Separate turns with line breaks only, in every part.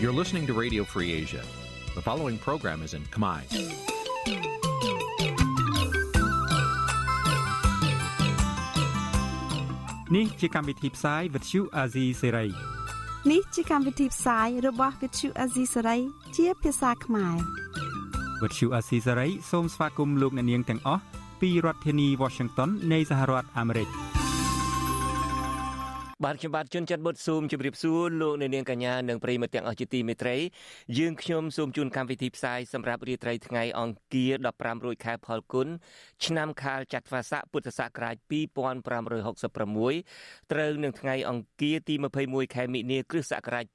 You're listening to Radio Free Asia. The following program is in Khmer.
Nǐ chi càm bi tiệp xáy vệt chiu a zì sê ray
នេះជាកម្មវិធីផ្សាយរបស់ Vithu Azisari ជាភាសាខ្មែរ
វត្តឈូអាស៊ីសេរីសូមស្វាគមន៍លោកអ្នកនាងទាំងអស់ពីរដ្ឋធានី Washington នៃសហរដ្ឋអាមេរិក។
បាទខ្ញុំបាទជួនច័ន្ទបុតស៊ូមជម្រាបសួរលោកអ្នកនាងកញ្ញានិងប្រិយមិត្តទាំងអស់ជាទីមេត្រីយើងខ្ញុំសូមជូនកម្មវិធីផ្សាយសម្រាប់រាត្រីថ្ងៃអង្គារ15រោចខែផលគុណឆ្នាំខាលចត្វាស័កពុទ្ធសករាជ2566ត្រូវនឹងថ្ងៃអង្គារទី21ខែមិនិនាគ្រិស្តសករាជ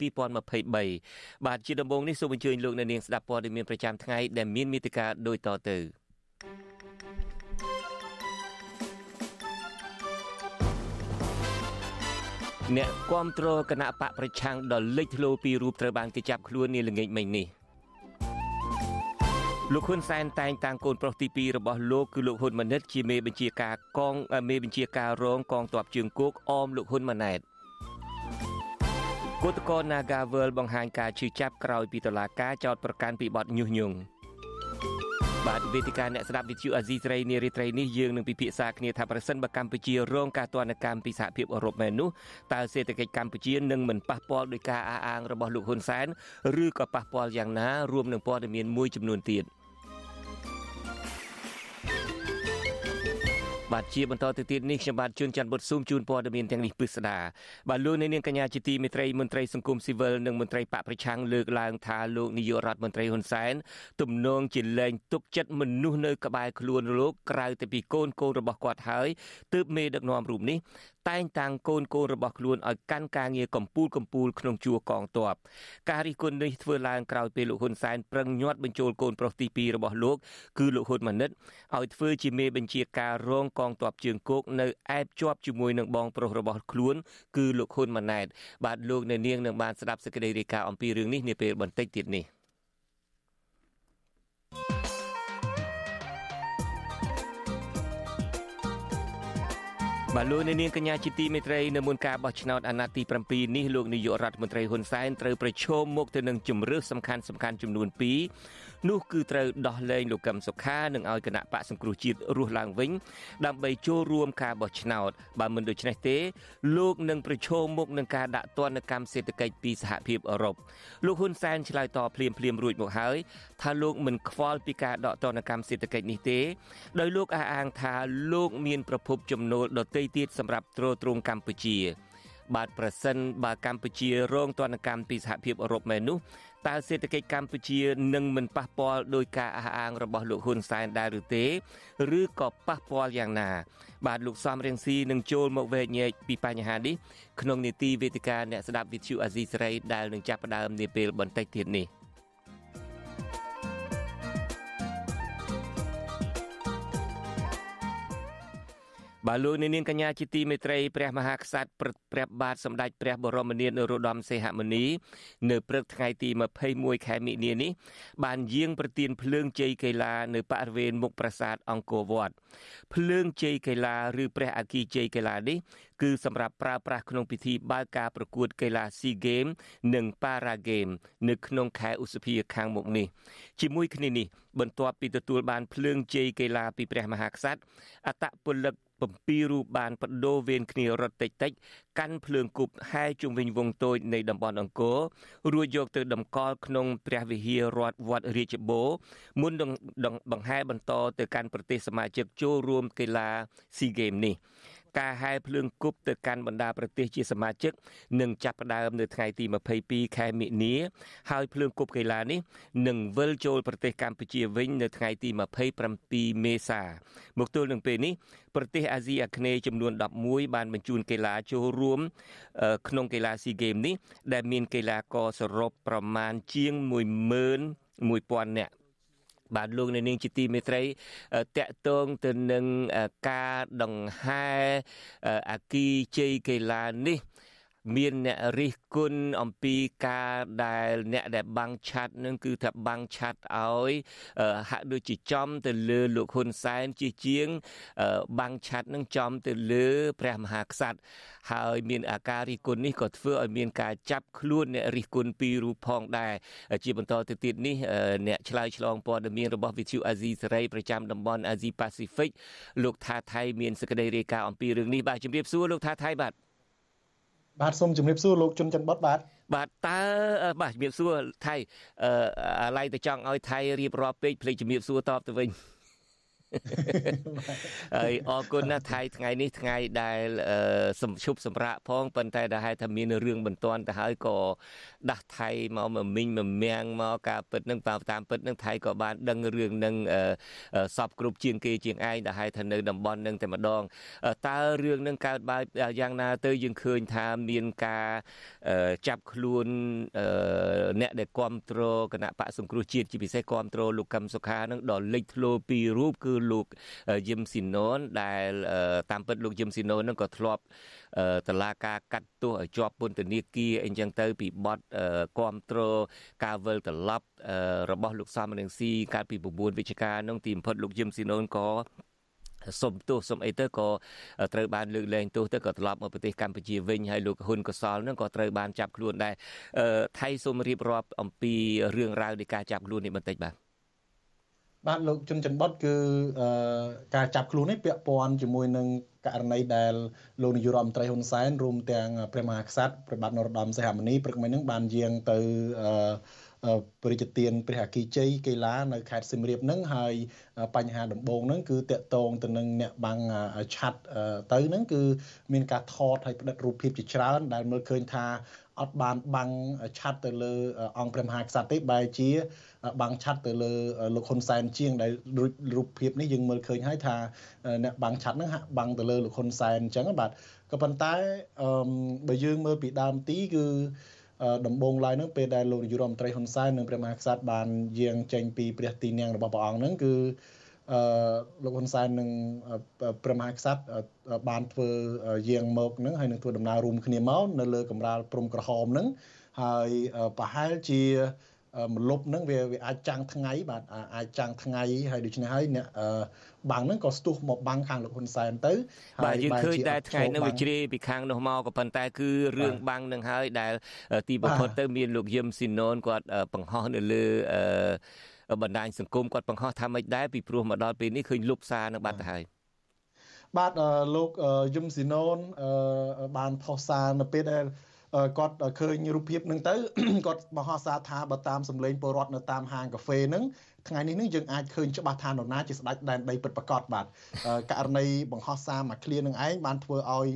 2023បាទជាដំបូងនេះសូមអញ្ជើញលោកអ្នកនាងស្ដាប់ព័ត៌មានប្រចាំថ្ងៃដែលមានមេតិការដូចតទៅ អ្នកគាំទ្រគណៈបកប្រឆាំងដ៏លេចធ្លោពីររូបត្រូវបានគេចាប់ខ្លួននាល្ងាចមិញនេះលោកហ៊ុនសែនតែងតាំងកូនប្រុសទី2របស់លោកគឺលោកហ៊ុនម៉ាណិតជាមេបញ្ជាការកងមេបញ្ជាការរងកងទ័ពជើងគោកអមលោកហ៊ុនម៉ាណែតគឧតកោ Nagavel បង្ហាញការឈឺចាប់ក្រោយពីតុលាការចោទប្រកាន់ពីបទញុះញង់ បាទវេទិកាអ្នកស្ដាប់វិទ្យុអាស៊ីសេរីនារីត្រីនេះយើងនឹងពិភាក្សាគ្នាថាប្រសិនបើកម្ពុជារងការទណ្ឌកម្មពីសហភាពអឺរ៉ុបមែននោះតើសេដ្ឋកិច្ចកម្ពុជានឹងមិនប៉ះពាល់ដោយការអះអាងរបស់លោកហ៊ុនសែនឬក៏ប៉ះពាល់យ៉ាងណារួមនឹងព័ត៌មានមួយចំនួនទៀត។ បាទជាបន្តទៅទៀតនេះខ្ញុំបាទជួនច័ន្ទបុតស៊ូមជូនព័ត៌មានទាំងនេះពិស្ដាបាទលោកនាងកញ្ញាជាទីមេត្រីមន្ត្រីសង្គមស៊ីវិលនិងមន្ត្រីបកប្រឆាំងលើកឡើងថាលោកនាយករដ្ឋមន្ត្រីហ៊ុនសែនទំនងជាលែងទុកចិត្តមនុស្សនៅក្បែរខ្លួនលោកក្រៅតែពីកូនកូនរបស់គាត់ហើយទើបមេដឹកនាំរូបនេះ តែងតាំងកូនកូនរបស់ខ្លួនឲ្យកាន់ការងារកម្ពូលកម្ពូលក្នុងជួរកងទ័ពការរិះគន់នេះធ្វើឡើងក្រោយពេលលោកហ៊ុនសែនប្រឹងញាត់បញ្ចូលកូនប្រុសទី2របស់លោកគឺលោកហ៊ុនម៉ាណិតឲ្យធ្វើជាមេបញ្ជាការរងកងទ័ពជើងគោកនៅឯបជាប់ជាមួយនឹងបងប្រុសរបស់ខ្លួនគឺលោកហ៊ុនម៉ាណែតបាទលោកអ្នកនាងនឹងបានស្ដាប់សេចក្តីរាយការណ៍អំពីរឿងនេះនាពេលបន្តិចទៀតនេះ បាទលោកនាងកញ្ញាជាទីមេត្រីនៅមុនការបោះឆ្នោតអាណត្តិទី7នេះលោកនាយករដ្ឋមន្ត្រីហ៊ុនសែនត្រូវប្រឈមមុខទៅនឹងជំរឿសសំខាន់សំខាន់ចំនួន2 នោះគឺត្រូវដោះលែងលោកកឹមសុខានិងឲ្យគណៈបកសង្គ្រោះជាតិរស់ឡើងវិញ ដើម្បីចូលរួមការបោះឆ្នោតបើមិនដូច្នេះទេលោកនឹងប្រឈមមុខនឹងការដាក់ទណ្ឌកម្មសេដ្ឋកិច្ចពីសហភាពអឺរ៉ុបលោកហ៊ុនសែនឆ្លើយតបភ្លាមភ្លាមរួចមកហើយថាលោកមិនខ្វល់ពីការដកទណ្ឌកម្មសេដ្ឋកិច្ចនេះទេ ដោយលោកអះអាងថាលោកមានប្រភពចំណូលដទៃទៀតសម្រាប់ទ្រទ្រង់កម្ពុជាបាទប្រសិនបើកម្ពុជារងទណ្ឌកម្មពីសហភាពអឺរ៉ុបមែននោះ តើសេដ្ឋកិច្ចកម្ពុជានឹងមិនប៉ះពាល់ដោយការអះអាងរបស់លោកហ៊ុនសែនដែរឬទេឬក៏ប៉ះពាល់យ៉ាងណា បាទលោកសំរៀងស៊ីនឹងចូលមកវែកញែកពីបញ្ហានេះក្នុងនីតិវេទិកាអ្នកស្ដាប់វិទ្យុអាស៊ីសេរីដែលនឹងចាប់ផ្ដើមនាពេលបន្តិចទៀតនេះ។ បាទលោកនាងកញ្ញាជាទីមេត្រីព្រះមហាក្សត្រព្រះបាទសម្ដេចព្រះបរមនាថនរោត្តមសីហមុនីនៅព្រឹកថ្ងៃទី21ខែមិនិនានេះបានយាងប្រទានភ្លើងជ័យកីឡានៅបរិវេណមុខប្រាសាទអង្គរវត្តភ្លើងជ័យកីឡាឬព្រះអគិជ័យកីឡានេះគឺសម្រាប់ប្រើប្រាស់ក្នុងពិធីបើកការប្រកួតកីឡា SEA Games និង Para Games នៅក្នុងខែឧសភាខាងមុខនេះជាមួយគ្នានេះបន្ទាប់ពីទទួលបានភ្លើងជ័យកីឡាពីព្រះមហាក្សត្រអតពលិក 7រូបបានបដូរវេនគ្នារត់តិចតិចកាន់ភ្លើងគប់ហែជុំវិញវងតូចនៃតំបន់អង្គររួចយកទៅតម្កល់ក្នុងព្រះវិហាររដ្ឋវត្តរាជបូរមុនបង្ហែបន្តទៅកាន់ប្រទេសសមាជិកចូលរួមកីឡា SEA Games នេះ ការហែភ្លើងគប់ទៅកាន់បណ្ដាប្រទេសជាសមាជិកនឹងចាប់ផ្ដើមនៅថ្ងៃទី22ខែមិនិនាហើយភ្លើងគប់កីឡានេះនឹងវិលចូលប្រទេសកម្ពុជាវិញនៅថ្ងៃទី27មេសាមកទល់នឹងពេលនេះប្រទេសអាស៊ីអាគ្នេយ៍ចំនួន11បានបញ្ជូនកីឡាចូលរួមក្នុងកីឡា SEA Games នេះដែលមានកីឡាករសរុបប្រមាណជាង11000នាក់ បាទលោកនៅនាងជាទីមេត្រីតកតងទៅនឹងការដង្ហែអាគីជ័យកីឡានេះ មានអ្នករិះគន់អំពីការដែលអ្នកដែលបាំងឆាត់នឹងគឺថាបាំងឆាត់ឲ្យហាក់ដូចជាចំទៅលើលោកហ៊ុនសែនជាជាងបាំងឆាត់នឹងចំទៅលើព្រះមហាក្សត្រហើយមានអាការរិះគន់នេះក៏ធ្វើឲ្យមានការចាប់ខ្លួនអ្នករិះគន់ពីររូបផងដែរជាបន្តទៅទៀតនេះអ្នកឆ្លើយឆ្លងព័ត៌មានរបស់ VTV អាស៊ីសេរីប្រចាំតំបន់អាស៊ីប៉ាស៊ីហ្វិកលោកថាថៃមានសេចក្តីរាយការណ៍អំពីរឿងនេះបាទជម្រាបសួរលោកថាថៃបាទ
បាទសូមជម្រាបសួរលោកជុនច័ន្ទបុតបាទ
បាទតើបាទជំរាបសួរថៃអឺអាឡ័យទៅចង់ឲ្យថៃរៀបរាប់ពេកភ្លេចជំរាបសួរតបទៅវិញ ហើយអរគុណណាស់ថៃថ្ងៃនេះថ្ងៃដែលសំឈប់សម្រាប់ផងប៉ុន្តែដែលហេតុថាមានរឿងបន្ទាន់ទៅហើយក៏ដាស់ថៃមកមមិញមមាំងមកការពិតនឹងតាមពិតនឹងថៃក៏បានដឹងរឿងនឹងសពគ្រប់ជាងគេជាងឯងដែលហេតុថានៅតំបន់នឹងតែម្ដងតើរឿងនឹងកើតបែបយ៉ាងណាទៅយើងឃើញថាមានការចាប់ខ្លួនអ្នកដែលគ្រប់គ្រងគណៈបកសង្គ្រោះជាតិជាពិសេសគ្រប់គ្រងលោកកឹមសុខានឹងដល់លេចធ្លោពីររូបគឺលោកយឹមស៊ីណូនដែលតាមពិតលោកយឹមស៊ីណូននឹងក៏ធ្លាប់តឡាការកាត់ទោសឲ្យជាប់ពន្ធនាគារអីចឹងទៅ ពីបទគ្រប់គ្រងការវិលត្រឡប់របស់លោកសំរងស៊ីកាលពី9វិច្ឆិកានោះទីបំផុតលោកយឹមស៊ីណូនក៏សុំទោសសុំអីទៅក៏ត្រូវបានលើកលែងទោសទៅក៏ត្រឡប់មកប្រទេសកម្ពុជាវិញហើយលោកហ៊ុនកសលនឹងក៏ត្រូវបានចាប់ខ្លួនដែរថៃសូមរៀបរាប់អំពីរឿងរ៉ាវនៃការចាប់ខ្លួននេះបន្តិចបាទ
បាទលោកជុនច័ន្ទបុតគឺការចាប់ខ្លួននេះពាក់ព័ន្ធជាមួយនឹងករណីដែលលោកនាយករដ្ឋមន្ត្រីហ៊ុនសែនរួមទាំងព្រះមហាក្សត្រព្រះបាទនរោត្តមសីហមុនីព្រឹកមិញហ្នឹងបានយាងទៅព្រះរាជទានព្រះអគិជ័យកីឡានៅខេត្តសៀមរាបហ្នឹងហើយបញ្ហាដំបូងហ្នឹងគឺតកតងទៅនឹងអ្នកបាំងឆាត់ទៅហ្នឹងគឺមានការថតហើយផ្តិតរូបភាពជាច្រើន ដែលមើលឃើញថាអត់បានបាំងឆាត់ទៅលើអង្គព្រះមហាក្សត្រទេបែរជា បាំងឆាត់ទៅលើលោកហ៊ុនសែនជាងដែលរូបភាពនេះយើងមើលឃើញហើយថាអ្នកបាំងឆាត់ហ្នឹងហាក់បាំងទៅលើលោកហ៊ុនសែនអញ្ចឹងបាទក៏ប៉ុន្តែបើយើងមើលពីដើមទីគឺដំបងឡើយនឹងពេលដែលលោកនាយករដ្ឋមន្ត្រីហ៊ុនសែននិងព្រះមហាក្សត្របានយាងចេញពីព្រះទីនាំងរបស់ព្រះអង្គហ្នឹងគឺអឺលោកហ៊ុនសែននិងព្រះមហាក្សត្របានធ្វើយាងមកហ្នឹងហើយនឹងធ្វើដំណើររួមគ្នាមកនៅលើកម្រាលព្រំក្រហមហ្នឹងហើយប្រហែលជា មលប់ហ្នឹងវាវាអាចចាំងថ្ងៃបាទអាចចាំងថ្ងៃហើយដូច្នេះហើយអ្នកបាំងហ្នឹងក៏ស្ទុះមកបាំងខាងលោកហ៊ុនសែនទៅ
បាទយើងឃើញតែថ្ងៃហ្នឹងវាជ្រាយពីខាងនោះមកក៏ប៉ុន្តែគឺរឿងបាំងនឹងហើយដែលទីបំផុតទៅមានលោកយឹមស៊ីណូនគាត់បង្ហោះនៅលើបណ្ដាញសង្គមគាត់បង្ហោះថាម៉េចដែរពីព្រោះមកដល់ពេលនេះឃើញលុបសារនៅបាត់ទៅហើយ
បាទលោកយឹមស៊ីណូនបានផុសសារនៅពេលដែល គាត់ឃើញរូបភាពហ្នឹងទៅគាត់មហោសារថាបើតាមសម្លេងពលរដ្ឋនៅតាមហាងកាហ្វេហ្នឹងថ្ងៃនេះនឹងយើងអាចឃើញច្បាស់ថានរណាជាស្ដេចដែនដីពិតប្រាកដបាទករណីបង្ហោះសារមួយឃ្លានឹងឯងបានធ្វើឲ្យ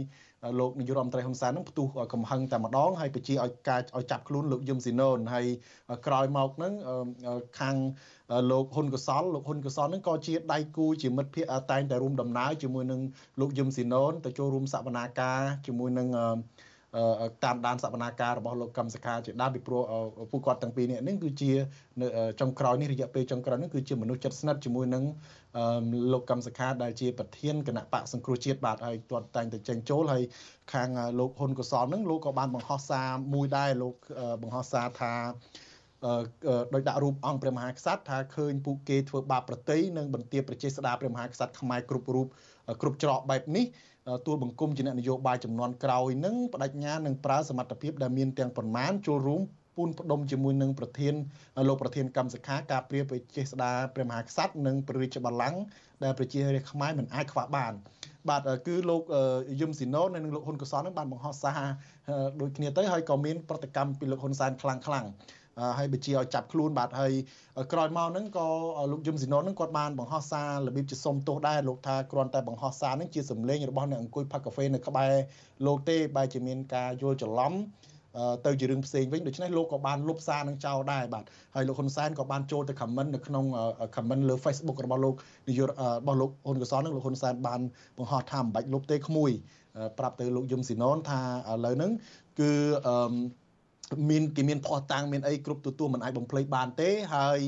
លោកនាយករដ្ឋមន្ត្រីហ៊ុនសែននឹងផ្ទុះកំហឹងតែម្ដងហើយបញ្ជាឲ្យការឲ្យចាប់ខ្លួនលោកយឹមស៊ីណូនហើយក្រោយមកនឹងខាងលោកហ៊ុនកសលលោកហ៊ុនកសលនឹងក៏ជាដៃគូជាមិត្តភ័ក្តិតែងតែរួមដំណើរជាមួយនឹងលោកយឹមស៊ីណូនទៅចូលរួមសវនាការជាមួយនឹង តាមដានសវនាការរបស់លោកកឹមសុខាជាដើមពីព្រោះពួកគាត់ទាំងពីរនេះនេះគឺជាចុងក្រោយនេះរយៈពេលចុងក្រោយនេះគឺជាមនុស្សចិត្តស្និទ្ធជាមួយនឹងលោកកឹមសុខាដែលជាប្រធានគណៈបកសង្គ្រោះជាតិបាទហើយគាត់តែងតែចេញចូលហើយខាងលោកហ៊ុនកុសលនឹងលោកក៏បានបង្ហោះសារមួយដែរលោកបង្ហោះសារថាដោយដាក់រូបអង្គព្រះមហាក្សត្រថាឃើញពួកគេធ្វើបាបប្រតិយនិងបន្ទាបប្រជាស្ដារព្រះមហាក្សត្រខ្មែរគ្រប់រូបគ្រប់ច្រកបែបនេះ ទួលបង្គំជាអ្នកនយោបាយចំនួនក្រោយនឹងបដិញ្ញានឹងប្រើសមត្ថភាពដែលមានទាំងប៉ុន្មានចូលរួមពូនផ្ដុំជាមួយនឹងប្រធានលោកប្រធានកម្មសិក្ខាការព្រាប្រជាស្ដារព្រះមហាក្សត្រនិងព្រះរាជបល្ល័ង្កដែលប្រជារាស្ត្រខ្មែរមិនអាចខ្វះបាន បាទគឺលោកយឹមស៊ីណូនិងលោកហ៊ុនកសលនឹងបានបង្ហោះសារដូចគ្នាទៅហើយក៏មានប្រតិកម្មពីលោកហ៊ុនសែនខ្លាំងខ្លាំង ហើយបញ្ជាឲ្យចាប់ខ្លួនបាទហើយក្រោយមកហ្នឹងក៏លោកយឹមស៊ីណុនហ្នឹងគាត់បានបង្ហោះសាររបៀបជាសុំទោសដែរលោកថាគ្រាន់តែបង្ហោះសារហ្នឹងជាសម្លេងរបស់អ្នកអង្គុយផឹកកាហ្វេនៅក្បែរលោកទេបែរជាមានការយល់ច្រឡំទៅជារឿងផ្សេងវិញដូច្នេះលោកក៏បានលុបសារនឹងចោលដែរបាទហើយលោកហ៊ុនសែនក៏បានចូលទៅ comment នៅក្នុង comment លើ Facebook របស់លោកនាយករបស់លោកហ៊ុនកសលនឹងលោកហ៊ុនសែនបានបង្ហោះថាមិនបាច់លុបទេក្មួយប្រាប់ទៅលោកយឹមស៊ីណុនថាឥឡូវហ្នឹងគឺអឺ មានគេមានផោះតាំងមានអីគ្រប់ទទួលមិនអាចបំភ្លេចបានទេហើយ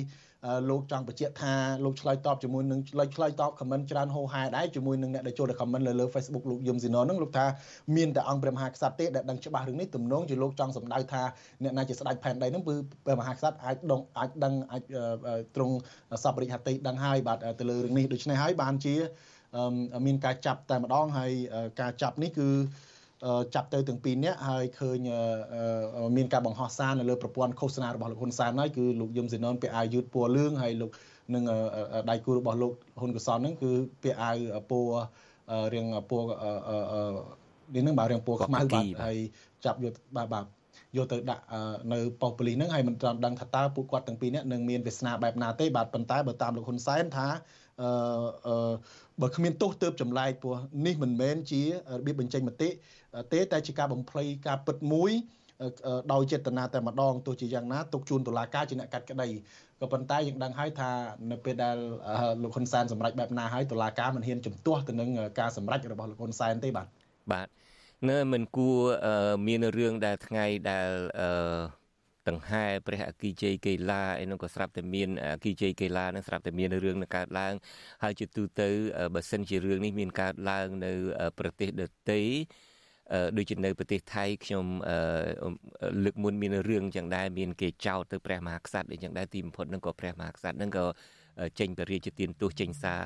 លោកចង់បញ្ជាក់ថាលោកឆ្លើយតបជាមួយនឹងឆ្លើយឆ្លើយតប comment ច្រើនហោហែដែរជាមួយនឹងអ្នកដែលចូលទៅ comment លើលើ Facebook លោកយឹមស៊ីណូហ្នឹងលោកថាមានតែអង្គព្រះមហាក្សត្រទេដែលដឹងច្បាស់រឿងនេះទំនងជាលោកចង់សម្ដៅថាអ្នកណាជាស្ដេចផែនដីហ្នឹងគឺព្រះមហាក្សត្រអាចដងអាចដឹងអាចត្រង់សពរិទ្ធហតិដឹងហើយបាទទៅលើរឿងនេះដូច្នេះហើយបានជាមានការចាប់តែម្ដងហើយការចាប់នេះគឺ ចាប់ទៅទាំងពីរនាក់ហើយឃើញមានការបង្ហោះសារនៅលើប្រព័ន្ធឃោសនារបស់លោកហ៊ុនសែនហើយគឺលោកយឹមសេណុនពាក់អាវយឺតពណ៌លឿងហើយលោកនឹងដៃគូរបស់លោកហ៊ុនកសលហ្នឹងគឺពាក់អាវពណ៌រៀងពណ៌នេះហ្នឹងបាទរៀងពណ៌ខ្មៅបាទហើយចាប់យកបាទបាទយកទៅដាក់នៅប៉ុស្តិ៍ប៉ូលីសហ្នឹងហើយមិនទាន់ដឹងថាតើពួកគាត់ទាំងពីរនាក់នឹងមានវាសនាបែបណាទេបាទប៉ុន្តែបើតាមលោកហ៊ុនសែនថា អឺបើគ្មានទោសទើបចម្លែកព្រោះនេះមិនមែនជារបៀបបញ្ចេញមតិទេតែជាការបំភ្លៃការពិតមួយដោយចេតនាតែម្ដងទោះជាយ៉ាងណាទុកជូនតុលាការជាអ្នកកាត់ក្តីក៏ប៉ុន្តែយើងដឹងហើយថានៅពេលដែលលោកហ៊ុនសែនសម្រេចបែបណាហើយតុលាការមិនហ៊ានជំទាស់ទៅនឹងការសម្រេចរបស់លោកហ៊ុនសែនទេបាទ
បាទនៅមិនគួរមានរឿងដែលថ្ងៃដែលអឺ ដង្ហែព្រះអគិជ័យកេឡាអីនោះក៏ស្រាប់តែមានអគិជ័យកេឡានឹងស្រាប់តែមានរឿងនឹងកើតឡើង ហើយជាទូទៅបើសិនជារឿងនេះមានកើតឡើងនៅប្រទេសដទៃដូចជានៅប្រទេសថៃខ្ញុំលើកមុនមានរឿងចឹងដែរមានគេចោទទៅព្រះមហាក្សត្រអីចឹងដែរទីបំផុតនឹងក៏ព្រះមហាក្សត្រនឹងក៏ចេញបរិយាទានទោសចេញសារ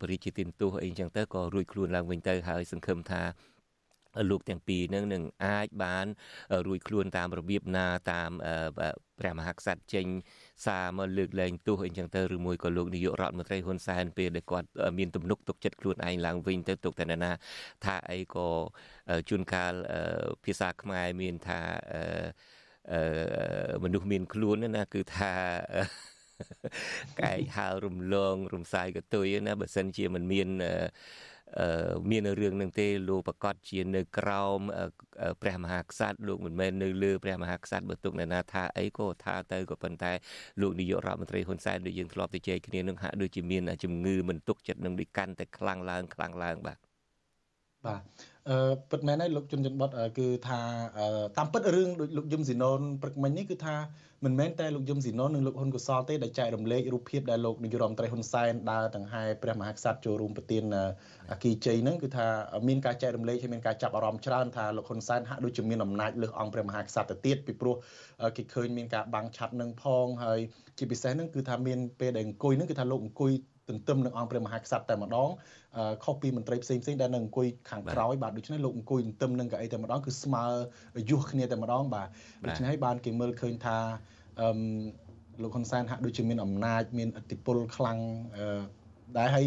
បរិយាទានទោសអីចឹងទៅក៏រួចខ្លួនឡើងវិញទៅហើយសង្ឃឹមថា លោកទាំងពីរនឹងនឹងអាចបានរួចខ្លួនតាមរបៀបណាតាមព្រះមហាក្សត្រចេញសារមកលើកលែងទោសអីចឹងទៅឬមួយក៏លោកនាយករដ្ឋមន្ត្រីហ៊ុនសែនពេលដែលគាត់មានទំនុកទុកចិត្តខ្លួនឯងឡើងវិញទៅទុកតែណាថាអីក៏ជួនកាលភាសាខ្មែរមានថាមនុស្សមានខ្លួនណាគឺថាកែកហើរំលងរំសាយកតុយណាបើសិនជាមិនមាន មានរឿងនឹងទេលោកប្រកាសជានៅក្រោមព្រះមហាក្សត្រលោកមិនមែននៅលើព្រះមហាក្សត្របើទុកអ្នកណាថាអីក៏ថាទៅក៏ប៉ុន្តែលោកនាយករដ្ឋមន្ត្រីហ៊ុនសែនដូចយើងធ្លាប់ទៅជែកគ្នានឹងហាក់ដូចជាមានជំងឺមិនទុកចិត្តនឹងដូចកាន់តែខ្លាំងឡើងខ្លាំងឡើងបាទ
បាទ អឺពិតមែនហើយលោកជុនច័ន្ទបុតគឺថាតាមពិតរឿងដូចលោកយឹមស៊ីណូនព្រឹកមិញនេះគឺថាមិនមែនតែលោកយឹមស៊ីណូននិងលោកហ៊ុនកុសលទេដែលចែករំលែករូបភាពដែលលោកនាយរដ្ឋមន្ត្រីហ៊ុនសែនដើរដង្ហែព្រះមហាក្សត្រចូលរួមប្រទានអាគីជ័យហ្នឹងគឺថាមានការចែករំលែកហើយមានការចាប់អារម្មណ៍ច្រើនថាលោកហ៊ុនសែនហាក់ដូចជាមានអំណាចលើសអង្គព្រះមហាក្សត្រទៅទៀតពីព្រោះគេឃើញមានការបាំងឆ័ត្រនឹងផងហើយជាពិសេសហ្នឹងគឺថាមានពេលដែលអង្គុយហ្នឹងគឺថាលោកអង្គុយ ទន្ទឹមនឹងអង្គព្រះមហាក្សត្រតែម្ដងខុសពីមន្ត្រីផ្សេងផ្សេងដែលនៅអង្គុយខាងក្រោយបាទដូច្នេះលោកអង្គុយទន្ទឹមនឹងកៅអីតែម្ដងគឺស្មើយុះគ្នាតែម្ដងបាទដូច្នេះហើយបានគេមើលឃើញថាអឺលោកហ៊ុនសែនហាក់ដូចជាមានអំណាចមានឥទ្ធិពលខ្លាំងដែរហើយ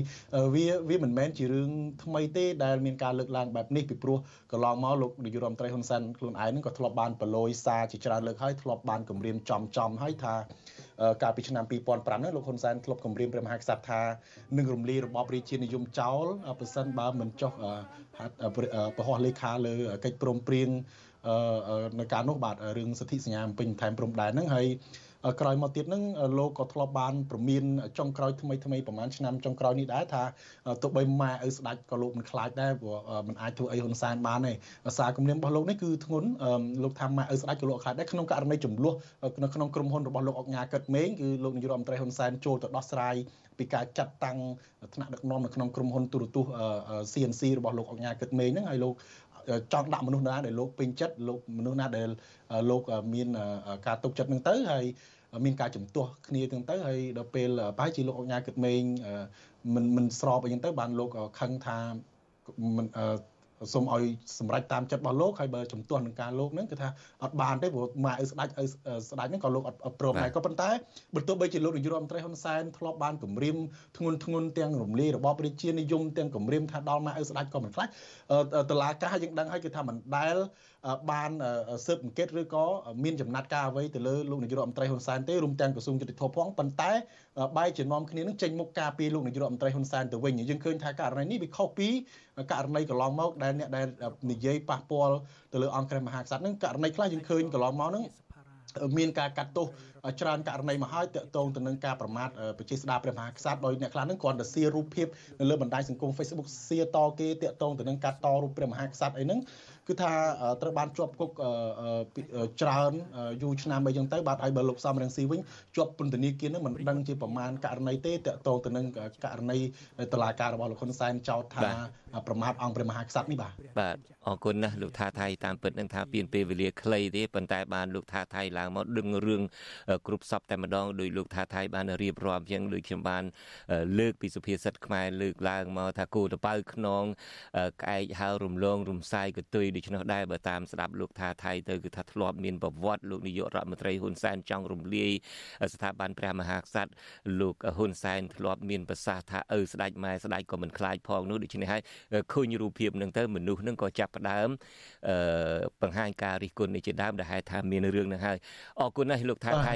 វាវាមិនមែនជារឿងថ្មីទេដែលមានការលើកឡើងបែបនេះពីព្រោះកន្លងមកលោកនាយករដ្ឋមន្ត្រីហ៊ុនសែនខ្លួនឯងនឹងក៏ធ្លាប់បានប្រឡយសារជាច្រើនលើកហើយធ្លាប់បានគម្រាមចំចំហើយថា កាលពីឆ្នាំ2005ហ្នឹងលោកហ៊ុនសែនធ្លាប់គម្រាមព្រះមហាក្សត្រថានឹងរំលាយរបបរាជានិយមចោលប្រសិនបើមិនចុះប្រហោះលេខាលើកិច្ចព្រមព្រៀង នៅការនោះបាទរឿងសិទ្ធិសញ្ញាពេញថែមព្រំដែនហ្នឹងហើយក្រោយមកទៀតហ្នឹងលោកក៏ធ្លាប់បានប្រមានចុងក្រោយថ្មីថ្មីប្រហែលឆ្នាំចុងក្រោយនេះដែរថាទោះបីម៉ែឪស្ដាច់ក៏លោកមិនខ្លាចដែរព្រោះมันអាចធ្វើអីហ៊ុនសែនបានទេសារគម្រាមរបស់លោកនេះគឺធ្ងន់លោកថាម៉ែឪស្ដាច់ក៏លោកខ្លាចដែរក្នុងករណីចំនួននៅក្នុងក្រុមហ៊ុនរបស់លោកអុកញ៉ាកិតមេងគឺលោកនាយករដ្ឋមន្ត្រីហ៊ុនសែនចូលទៅដោះស្រាយពីការចាត់តាំងថ្នាក់ដឹកនាំនៅក្នុងក្រុមហ៊ុនទូរទស្សន៍ CNC របស់លោកអុកញ៉ាកិតមេងហ្នឹងហើយលោក ចង់ដាក់មនុស្សណាដែលលោកពេញចិត្តលោកមនុស្សណាដែលលោកមានការទុកចិត្តនឹងទៅហើយមានការជំទាស់គ្នាទាំងទៅហើយដល់ពេលប្រហែលជាលោកអញ្ញាគិតមេងមិនមិនស្របអីចឹងទៅបានលោកខឹងថាមិន សូមឲ្យសម្រេចតាមចិត្តរបស់លោកហើយបើជំទាស់នឹងការលោកហ្នឹងគឺថាអត់បានទេព្រោះម៉ែឪស្ដាច់ឪស្ដាច់ហ្នឹងក៏លោកអត់ព្រមដែរក៏ប៉ុន្តែបើទោះបីជាលោកនាយករដ្ឋមន្ត្រីហ៊ុនសែនធ្លាប់បានគម្រាមធ្ងន់ធ្ងរទាំងរំលាយរបបប្រជានិយមទាំងគម្រាមថាដល់ម៉ែឪស្ដាច់ក៏មិនខ្លាចតឡាការយើងដឹងហើយគឺថាមិនដែល បានស៊ើបអង្កេតឬក៏មានចំណាត់ការអ្វីទៅលើលោកនាយករដ្ឋមន្ត្រីហ៊ុនសែនទេរួមទាំងក្រសួងយុតិធម៌ផងប៉ុន្តែបែរជានាំគ្នានឹងចេញមុខការពីលោកនាយករដ្ឋមន្ត្រីហ៊ុនសែនទៅវិញយើងឃើញថាករណីនេះវាខុសពីករណីកន្លងមកដែលអ្នកដែលនិយាយប៉ះពាល់ទៅលើអង្គព្រះមហាក្សត្រហ្នឹងករណីខ្លះយើងឃើញកន្លងមកហ្នឹងមានការកាត់ទោសច្រើនករណីមកហើយតកតងទៅនឹងការប្រមាថប្រជាស្ដារព្រះមហាក្សត្រដោយអ្នកខ្លះហ្នឹងគ្រាន់តែសៀរូបភាពនៅលើបណ្ដាញសង្គម Facebook សៀតគេតកតងទៅនឹងការតរូបព្រះមហាក្សត្រអីហ្នឹង គឺថាត្រូវបានជាប់គុកច្រើនយូរឆ្នាំអីចឹងទៅបាទហើយបើលោកសំរងស៊ីវិញ ជាប់ពន្ធនាគារនឹងមិនដឹងជាប្រមាណករណីទេតកតងទៅនឹងករណីតឡាការរបស់លោកហ៊ុនសែនចោទថាប្រមាថអង្គព្រះមហាក្សត្រនេះបាទ
បាទអរគុណណាស់លោកថាថៃតាមពិតនឹងថាពៀនពេលវេលាខ្លីទេប៉ុន្តែបានលោកថាថៃឡើងមកដឹងរឿងគ្រប់សពតែម្ដងដោយលោកថាថៃបានរៀបរាប់យ៉ាងដូចខ្ញុំបាន លើកពីសុភាសិតខ្មែរលើកឡើងមកថាគោតប៉ៅខ្នងក្អែកហើរំលងរំសាយកតុយដូច្នោះដែរបើតាមស្ដាប់លោកថាថៃទៅគឺថាធ្លាប់មានប្រវត្តិលោកនាយករដ្ឋមន្ត្រីហ៊ុនសែនចង់រំលាយស្ថាប័នព្រះមហាក្សត្រលោកហ៊ុនសែនធ្លាប់មានប្រសាសន៍ថាឪស្ដេចម៉ែស្ដេចក៏មិនខ្លាចផងនោះដូច្នេះហើយឃើញរូបភាពនឹងទៅមនុស្សនឹងក៏ចាប់ផ្ដើមអឺបង្ហាញការរិះគន់នេះជាដើមដែលហេតុថាមានរឿងនឹងហើយអរគុណណាស់លោកថាថៃ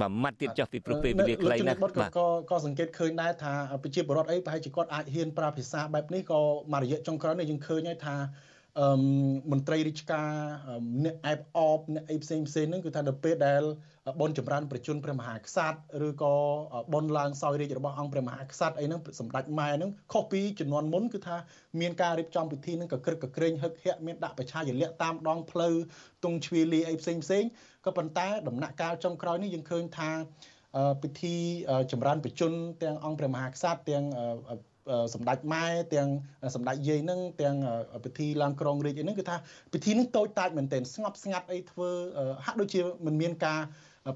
បាទម៉ាត់ទៀតចុះពីព្រោះពេលវេលាខ្លីណាស់
បាទក៏ក៏សង្កេតឃើញដែរថាប្រជាពលរដ្ឋអីប្រហែលជាគាត់អាចហ៊ានប្រើភាសាបែបនេះក៏មករយៈចុងក្រោយនេះយើងឃើញហើយថា អឺមន្ត្រីរាជការអ្នកអែបអបអ្នកអីផ្សេងផ្សេងហ្នឹងគឺថាដល់ពេលដែលបនចម្រើនប្រជជនព្រះមហាក្សត្រឬក៏បនឡើងសោយរាជរបស់អង្គព្រះមហាក្សត្រអីហ្នឹងសម្ដេចម៉ែហ្នឹងខុសពីចំនួនមុនគឺថាមានការរៀបចំពិធីហ្នឹងក៏ក្រឹកក៏ក្រែងហឹកហាក់មានដាក់ប្រឆាយលាក់តាមដងផ្លូវទងជ្វាលីអីផ្សេងផ្សេងក៏ប៉ុន្តែដំណាក់កាលចុងក្រោយនេះយើងឃើញថាពិធីចម្រើនប្រជជនទាំងអង្គព្រះមហាក្សត្រទាំង សម្ដេចម៉ែទាំងសម្ដេចយាយនឹងទាំងពិធីឡើងក្រងរាជអីហ្នឹងគឺថាពិធីហ្នឹងតូចតាចមែនទែនស្ងប់ស្ងាត់អីធ្វើហាក់ដូចជាមិនមានការ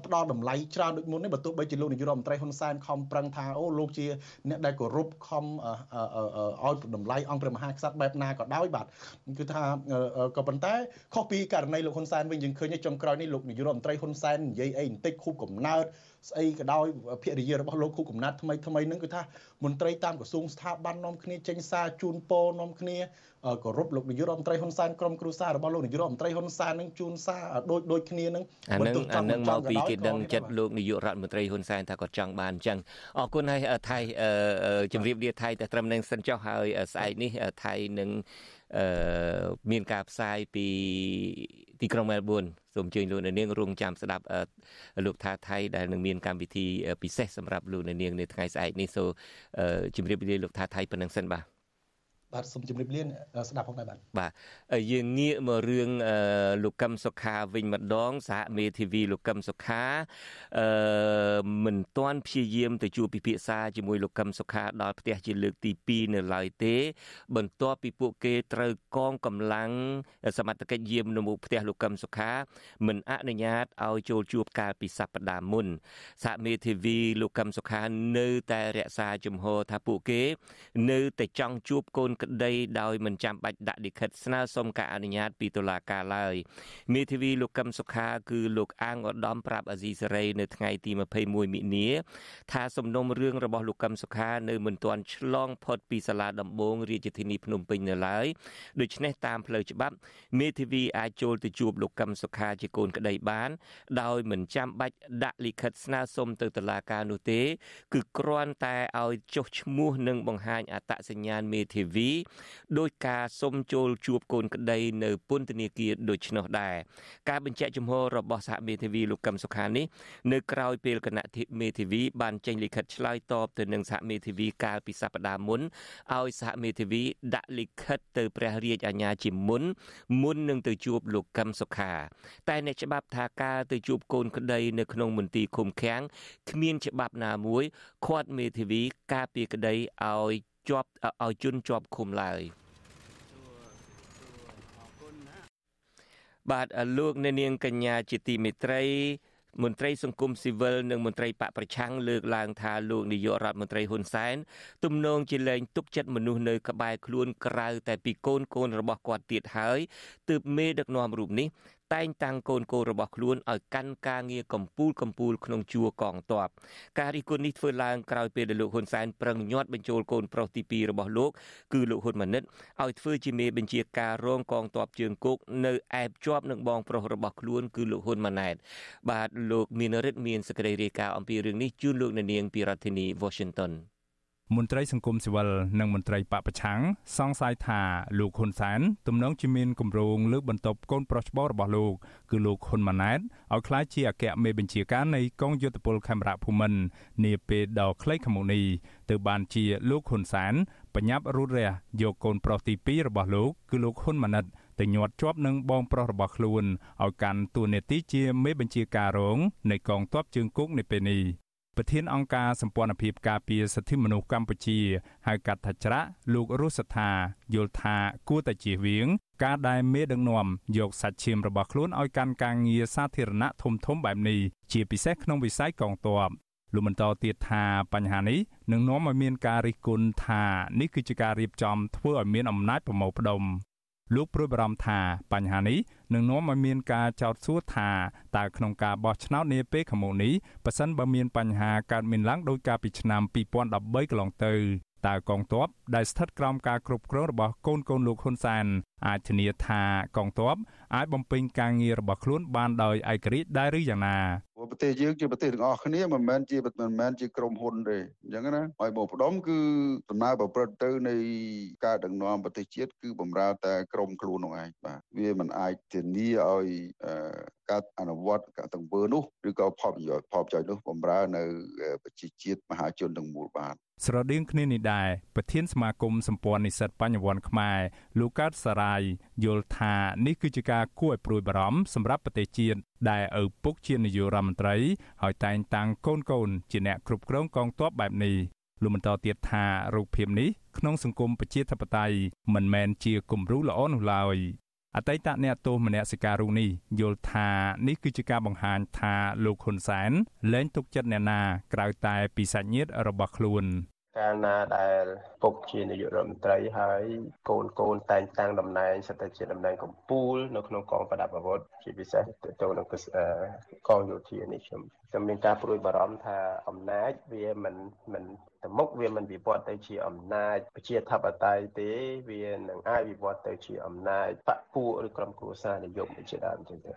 ផ្ដល់តម្លៃច្រើនដូចមុននេះបើទោះបីជាលោកនាយករដ្ឋមន្ត្រីហ៊ុនសែនខំប្រឹងថាអូលោកជាអ្នកដែលគោរពខំឲ្យតម្លៃអង្គព្រះមហាក្សត្របែបណាក៏ដោយបាទគឺថាក៏ប៉ុន្តែខុសពីករណីលោកហ៊ុនសែនវិញយើងឃើញចុងក្រោយនេះលោកនាយករដ្ឋមន្ត្រីហ៊ុនសែននិយាយអីបន្តិចខូបកំណើត ស្អីក៏ដោយភរិយារបស់លោកគូកំណាត់ថ្មីថ្មីហ្នឹងគឺថាមន្ត្រីតាមក្រសួងស្ថាប័ននាំគ្នាចេញសារជូនពរនាំគ្នាគោរពលោកនាយករដ្ឋមន្ត្រីហ៊ុនសែនក្រុមគ្រួសាររបស់លោកនាយករដ្ឋមន្ត្រីហ៊ុនសែននឹងជូនសារដូចដូចគ្នានឹង
អានឹងអានឹងមកពីគេដឹងចិត្តលោកនាយករដ្ឋមន្ត្រីហ៊ុនសែនថាគាត់ចង់បានអញ្ចឹងអរគុណហើយថៃជម្រាបលាថៃតែត្រឹមនឹងសិនចុះហើយស្អែកនេះថៃនឹង មានការផ្សាយពីទីក្រុងមែលប៊នសូមអញ្ជើញលោកអ្នកនាងរងចាំស្ដាប់លោកថាថៃដែលនឹងមានកម្មវិធីពិសេសសម្រាប់លោកអ្នកនាងនៅថ្ងៃស្អែកនេះសូមជម្រាបលាលោកថាថៃប៉ុណ្ណឹងសិនបាទ
បាទសូមជម្រាបលាស្ដាប់ផងដែរបាទ
បាទយើងងាកមករឿងលោកកឹមសុខាវិញម្ដងសហមេធាវីលោកកឹមសុខាអឺមិនទាន់ព្យាយាមទៅជួបពិភាក្សាជាមួយលោកកឹមសុខាដល់ផ្ទះជាលើកទី2នៅឡើយទេ បន្ទាប់ពីពួកគេត្រូវកងកម្លាំងសមត្ថកិច្ចយាមនៅមុខផ្ទះលោកកឹមសុខា មិនអនុញ្ញាតឲ្យចូលជួបកាលពីសប្តាហ៍មុនសហមេធាវីលោកកឹមសុខានៅតែរក្សាជំហរថាពួកគេ នៅតែចង់ជួបកូនក្តីដោយមិនចាំបាច់ដាក់លិខិតស្នើសុំការអនុញ្ញាតពីតុលាការឡើយមេធាវីលោកកឹមសុខាគឺលោកអាងឧត្តមប្រាប់អាស៊ីសេរីនៅថ្ងៃទី21មិនិនាថាសំណុំរឿងរបស់លោកកឹមសុខានៅមិនទាន់ឆ្លងផុតពីសាលាដំបងរាជធានីភ្នំពេញនៅឡើយដូច្នេះតាមផ្លូវច្បាប់មេធាវីអាចចូលទៅជួបលោកកឹមសុខាជាកូនក្តីបាន ដោយមិនចាំបាច់ដាក់លិខិតស្នើសុំទៅតុលាការនោះទេ គឺគ្រាន់តែឲ្យចុះឈ្មោះនិងបង្ហាញអត្តសញ្ញាណមេធាវីដោយការសុំចូលជួបកូនក្តីនៅពន្ធនាគារដូច្នោះដែរការបញ្ជាក់ជំហររបស់សហមេធាវីលោកកឹមសុខានេះនៅក្រៅពេលគណៈមេធាវីបានចេញលិខិតឆ្លើយតបទៅនឹងសហមេធាវីកាលពីសប្តាហ៍មុនឲ្យសហមេធាវីដាក់លិខិតទៅព្រះរាជអាជ្ញាជាមុនមុននឹងទៅជួបលោកកឹមសុខា តែអ្នកច្បាប់ថាការទៅជួបកូនក្តីនៅក្នុងមន្ទីរឃុំឃាំងគ្មានច្បាប់ណាមួយឃាត់មេធាវីការពីក្តីឲ្យ ជាប់ឲ្យជន់ជាប់ឃុំឡើយបាទលោកអ្នកនាងកញ្ញាជាទីមេត្រីមន្ត្រីសង្គមស៊ីវិលនិងមន្ត្រីបកប្រឆាំងលើកឡើងថាលោកនាយករដ្ឋមន្ត្រីហ៊ុនសែនទំនងជាលែងទុកចិត្តមនុស្សនៅក្បែរខ្លួនក្រៅតែពីកូនកូនរបស់គាត់ទៀតហើយទើបមេដឹកនាំរូបនេះ តែងតាំងកូនកូនរបស់ខ្លួនឲ្យកាន់ការងារកម្ពូលកម្ពូលក្នុងជួរកងទ័ពការរិះគន់នេះធ្វើឡើងក្រោយពេលដែលលោកហ៊ុនសែនប្រឹងញាត់បញ្ចូលកូនប្រុសទី2របស់លោកគឺលោកហ៊ុនម៉ាណិតឲ្យធ្វើជាមេបញ្ជាការរងកងទ័ពជើងគោកនៅឯបជាប់នឹងបងប្រុសរបស់ខ្លួនគឺលោកហ៊ុនម៉ាណែតបាទលោកមានរិទ្ធមានសេចក្តីរាយការណ៍អំពីរឿងនេះជូនលោកនាងពីរដ្ឋធានី Washington
មន្ត្រីសង្គមស៊ីវិលនិងមន្ត្រីបពប្រឆាំងសង្ស័យថាលោកហ៊ុនសែនទំនងជាមានគម្រោងលើកបន្ទប់កូនប្រុសច្បងរបស់លោកគឺលោកហ៊ុនម៉ាណែតឲ្យក្លាយជាអគ្គមេបញ្ជាការនៃកងយោធពលខេមរៈភូមិន្ទនាពេលដ៏ខ្លីខាងមុខនេះទើបបានជាលោកហ៊ុនសែនបញ្ញាប់រូតរះយកកូនប្រុសទី2របស់លោកគឺលោកហ៊ុនម៉ាណិតទៅញាត់ជាប់នឹងបងប្រុសរបស់ខ្លួនឲ្យកាន់តួនាទីជាមេបញ្ជាការរងនៃកងទ័ពជើងគោកនៅពេលនេះ ប្រធានអង្គការសម្ព័ន្ធភាពការពារសិទ្ធិមនុស្សកម្ពុជាហៅកាត់ថាច្រាក់លោករស់សថាយល់ថាគួរតែជៀសវាង ការដែលមេដឹកនាំយកសាច់ឈាមរបស់ខ្លួនឲ្យកាន់ការងារសាធារណៈធំធំបែបនេះជាពិសេសក្នុងវិស័យកងទ័ពលោកបន្តទៀតថាបញ្ហានេះនឹងនាំឲ្យមានការរិះគន់ថានេះគឺជាការរៀបចំធ្វើឲ្យមានអំណាចប្រមូលផ្ដុំ លោកព្រួយបារម្ភថាបញ្ហានេះនឹងនាំឲ្យមានការចោទសួរថាតើក្នុងការបោះឆ្នោតនាពេលខាងមុខនេះប៉ះសិនបើមានបញ្ហាកើតមានឡើងដោយការពីឆ្នាំ2013កន្លងទៅ តើកងទ័ពដែលស្ថិតក្រោមការគ្រប់គ្រងរបស់កូនកូនលោកហ៊ុនសែនអាចធានាថាកងទ័ពអាចបំពេញការងាររបស់ខ្លួនបានដោយឯករាជ្យដែរឬយ៉ាងណា
ប្រទេសយើងជាប្រទេសទាំងអស់គ្នាមិនមែនជាមិនមែនជាក្រុមហ៊ុនទេអញ្ចឹងណាហើយមកផ្ដុំគឺដំណើរប្រព្រឹត្តទៅនៃការដឹកនាំប្រទេសជាតិគឺបំរើតែក្រុមខ្លួននោះឯងបាទវាមិនអាចធានាឲ្យការអនុវត្តការទាំងវើនោះឬក៏ផលប្រយោជន៍ផលប្រយោជន៍នោះបំរើនៅប្រជាជាតិមហាជនទាំងមូលបាន
ស្រដៀងគ្នានេះដែរប្រធានសមាគមសម្ព័ន្ធនិស្សិតបញ្ញវន្តខ្មែរលោកកើតសារាយយល់ថានេះគឺជាការគួរឲ្យព្រួយបារម្ភសម្រាប់ប្រទេសជាតិដែលឪពុកជានាយករដ្ឋមន្ត្រីហើយតែងតាំងកូនកូនជាអ្នកគ្រប់គ្រងកងទ័ពបែបនេះលោកបន្តទៀតថារូបភាពនេះក្នុងសង្គមប្រជាធិបតេយ្យមិនមែនជាគំរូល្អនោះឡើយ អតីតអ្នកទោសមនសិការរូបនេះយល់ថានេះគឺជាការបង្ហាញថាលោកហ៊ុនសែនលែងទុកចិត្តអ្នកណាក្រៅតែពីសាច់ញាតិរបស់ខ្លួន
កាលណាដែលពុកជានាយករដ្ឋមន្ត្រីហើយកូនកូនតែងតាំងតំណែងសិតតែជាតំណែងកម្ពូលនៅក្នុងកងប្រដាប់អាវុធជាពិសេសទៅទៅនឹងកងយោធានេះខ្ញុំខ្ញុំមានការព្រួយបារម្ភថាអំណាចវាមិនមិនទៅមុខវាមិនវិវត្តទៅជាអំណាចប្រជាធិបតេយ្យទេវានឹងអាចវិវត្តទៅជាអំណាចបកពួកឬក្រុមគ្រួសារនិយមជាដើមចឹងទៅ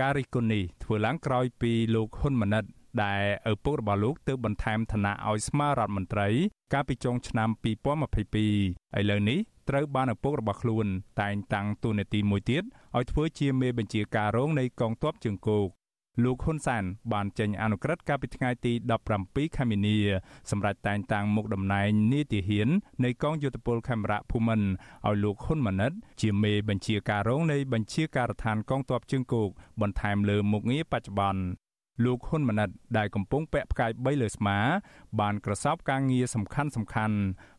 ការរិះគន់នេះធ្វើឡើងក្រោយពីលោកហ៊ុនម៉ាណិត ដែលឪពុករបស់លោកទើបបន្ថែមឋានៈឲ្យស្មាររដ្ឋមន្ត្រី កាលពីចុងឆ្នាំ2022ឥឡូវនេះត្រូវបានឪពុករបស់ខ្លួន តែងតាំងតួនាទីមួយទៀតឲ្យធ្វើជាមេបញ្ជាការរងនៃកងទ័ពជើងគោកលោកហ៊ុនសាន បានចេញអនុក្រឹត្យកាលពីថ្ងៃទី17ខែមីនាសម្រាប់តែងតាំងមុខតំណែងនាយទាហាននៃកងយោធពលខេមរៈភូមិន្ទឲ្យលោកហ៊ុនម៉ាណិត ជាមេបញ្ជាការរងនៃបញ្ជាការដ្ឋានកងទ័ពជើងគោកបន្ថែមលើមុខងារបច្ចុប្បន្ន លោកហ៊ុនម៉ាណិតដែលកំពុងពាក់ផ្កាយ3លើស្មា បានក្រសោបការងារសំខាន់សំខាន់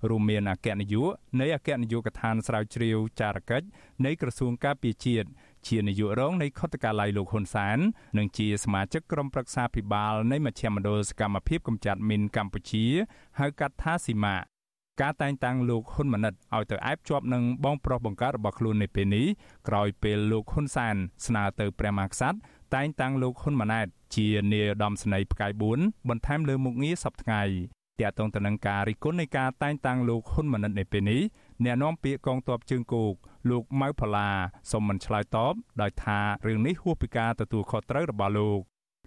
រួមមានអគ្គនាយកនៃអគ្គនាយកដ្ឋានស្រាវជ្រាវចារកិច្ចនៃក្រសួងការពារជាតិជានាយករងនៃខុទ្ទកាល័យលោកហ៊ុនសាន និងជាសមាជិកក្រុមប្រឹក្សាភិបាលនៃមជ្ឈមណ្ឌលសកម្មភាពកម្ចាត់មីនកម្ពុជាហៅកាត់ថាស៊ីម៉ាការតែងតាំងលោកហ៊ុនម៉ាណិតឲ្យទៅអែបជាប់នឹងបងប្រុសបង្កើតរបស់ខ្លួននៅពេលនេះក្រោយពេលលោកហ៊ុនសានស្នើទៅព្រះមហាក្សត្រ តែងតាំងលោកហ៊ុនម៉ាណែតជានាយឧត្តមសេនីយ៍ផ្កាយ4បន្ថែមលើមុខងារសប្តាហ៍តាក់ទងទៅនឹងការរិះគន់នៃការតែងតាំងលោកហ៊ុនម៉ាណិតនៅពេលនេះអ្នកនាំពាក្យកងទ័ពជើងគោកលោកម៉ៅផល្លាសូមមិនឆ្លើយតបដោយថារឿងនេះហួសពីការទទួលខុសត្រូវរបស់លោក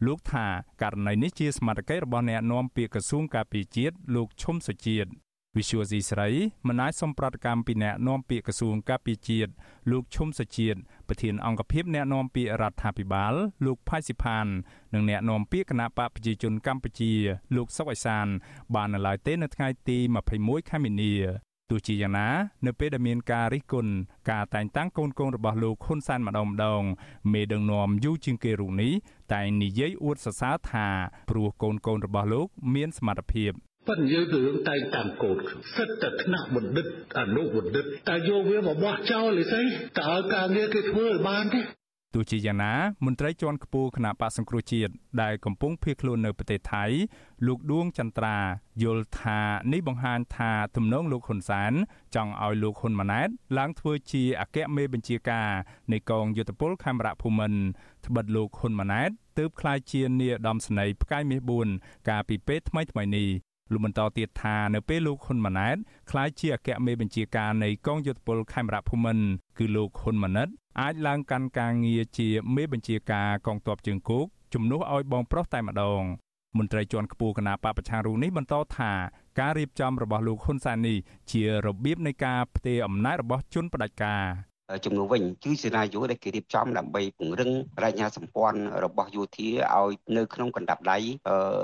លោកថាករណីនេះជាសមត្ថកិច្ចរបស់អ្នកនាំពាក្យក្រសួងការពារជាតិលោកឈុំសុជាតិ វិសុវស៊ីស្រីមិនអាចសំប្រតិកម្មពីអ្នកនាំពាក្យក្រសួងការពារជាតិលោកឈុំសុជាតិប្រធានអង្គភិបអ្នកនាំពាក្យរដ្ឋាភិបាលលោកផៃស៊ីផាននិងអ្នកនាំពាក្យគណៈបកប្រជាជនកម្ពុជា លោកសុកអេសាន បាននៅឡើយទេនៅថ្ងៃទី21ខែមីនាទោះជាយ៉ាងណានៅពេលដែលមានការរិះគន់ការតែងតាំងកូនកូនរបស់លោកហ៊ុនសែនម្ដងម្ដងមេដឹកនាំយូជាងគេរូបនេះតែងនិយាយអួតសរសើរថាព្រោះកូនកូនរបស់លោក មានសមត្ថភាព
ប៉ុន្តែយើងរឿងតែងតាមកូនសិតតែថ្នាក់បណ្ឌិតអនុបណ្ឌិតតែយកវាមកបោះចោលឬស្អីតើឲ្យការងារគេធ្វើឲ្យបានទេ
ទោះជាយ៉ាងណាមន្ត្រីជាន់ខ្ពស់គណៈបកសង្គ្រោះជាតិដែលកំពុងភៀសខ្លួននៅប្រទេសថៃលោកដួងចន្ទ្រាយល់ថានេះបង្ហាញថាទំនងលោកហ៊ុនសែនចង់ឲ្យលោកហ៊ុនម៉ាណែតឡើងធ្វើជាអគ្គមេបញ្ជាការនៃកងយុទ្ធពលខេមរៈភូមិន្ទត្បិតលោកហ៊ុនម៉ាណែតទើបក្លាយជានាយឧត្តមសេនីយ៍ផ្កាយមាស4កាលពីពេលថ្មីថ្មីនេះ លោកបន្តទៀតថានៅពេលលោកហ៊ុនម៉ាណែតក្លាយជាអគ្គមេបញ្ជាការនៃកងយោធពលខេមរៈភូមិន្ទគឺលោកហ៊ុនម៉ាណិតអាចឡើងកាន់ការងារជាមេបញ្ជាការកងទ័ពជើងគោកជំនួសឲ្យបងប្រុសតែម្ដងមន្ត្រីជាន់ខ្ពស់គណៈបពប្រឆាំងរូបនេះបន្តថាការរៀបចំរបស់លោកហ៊ុនសែននេះជារបៀបនៃការផ្ទេរអំណាចរបស់ជនផ្ដាច់ការ
ជំនួសវិញគឺសេនាយោដែលគេរៀបចំដើម្បីពង្រឹងបញ្ញាសម្ព័ន្ធរបស់យោធាឲ្យនៅក្នុងកណ្ដាប់ដៃ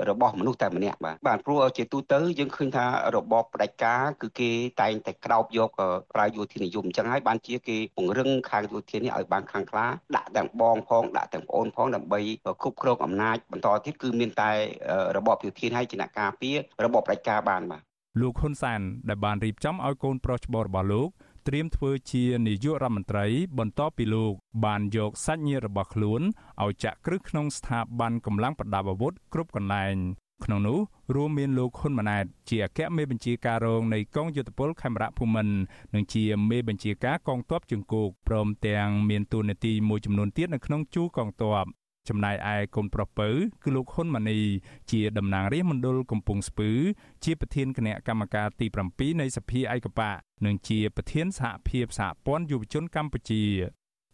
របស់មនុស្សតែម្នាក់បាទបាទព្រោះជាទូទៅយើងឃើញថារបបផ្ដាច់ការគឺគេតែងតែក្រោបយកប្រើយោធានិយមអញ្ចឹងហើយបានជាគេពង្រឹងខាងយោធានេះឲ្យបានខ្លាំងក្លាដាក់ទាំងបងផងដាក់ទាំងប្អូនផងដើម្បីគ្រប់គ្រងអំណាចបន្តទៀតគឺមានតែរបបយោធាហើយជាអ្នកការពាររបបផ្ដាច់ការបានបាទ
លោកហ៊ុនសានដែលបានរៀបចំឲ្យកូនប្រុសច្បងរបស់លោក ត្រៀមធ្វើជានាយករដ្ឋមន្ត្រី បន្ទាប់ពីលោក បានយកសាច់ញាតិរបស់ខ្លួនឲ្យចាក់គ្រឹះក្នុងស្ថាប័នកម្លាំងប្រដាប់អាវុធគ្រប់កន្លែងក្នុងនោះរួមមានលោកហ៊ុនម៉ាណែតជាអគ្គមេបញ្ជាការរងនៃកងយុទ្ធពលខេមរៈភូមិន្ទនិងជាមេបញ្ជាការកងទ័ពជើងគោកព្រមទាំងមានតួនាទីមួយចំនួនទៀតនៅក្នុងជួរកងទ័ព ចំណែកឯកូនប្រុសពៅគឺលោកហ៊ុនម៉ាណីជាតំណាងរាស្ត្រមណ្ឌលកំពង់ស្ពឺ ជាប្រធានគណៈកម្មការទី7នៃសភាឯកបៈនិងជាប្រធានសហភាពសហព័ន្ធយុវជនកម្ពុជា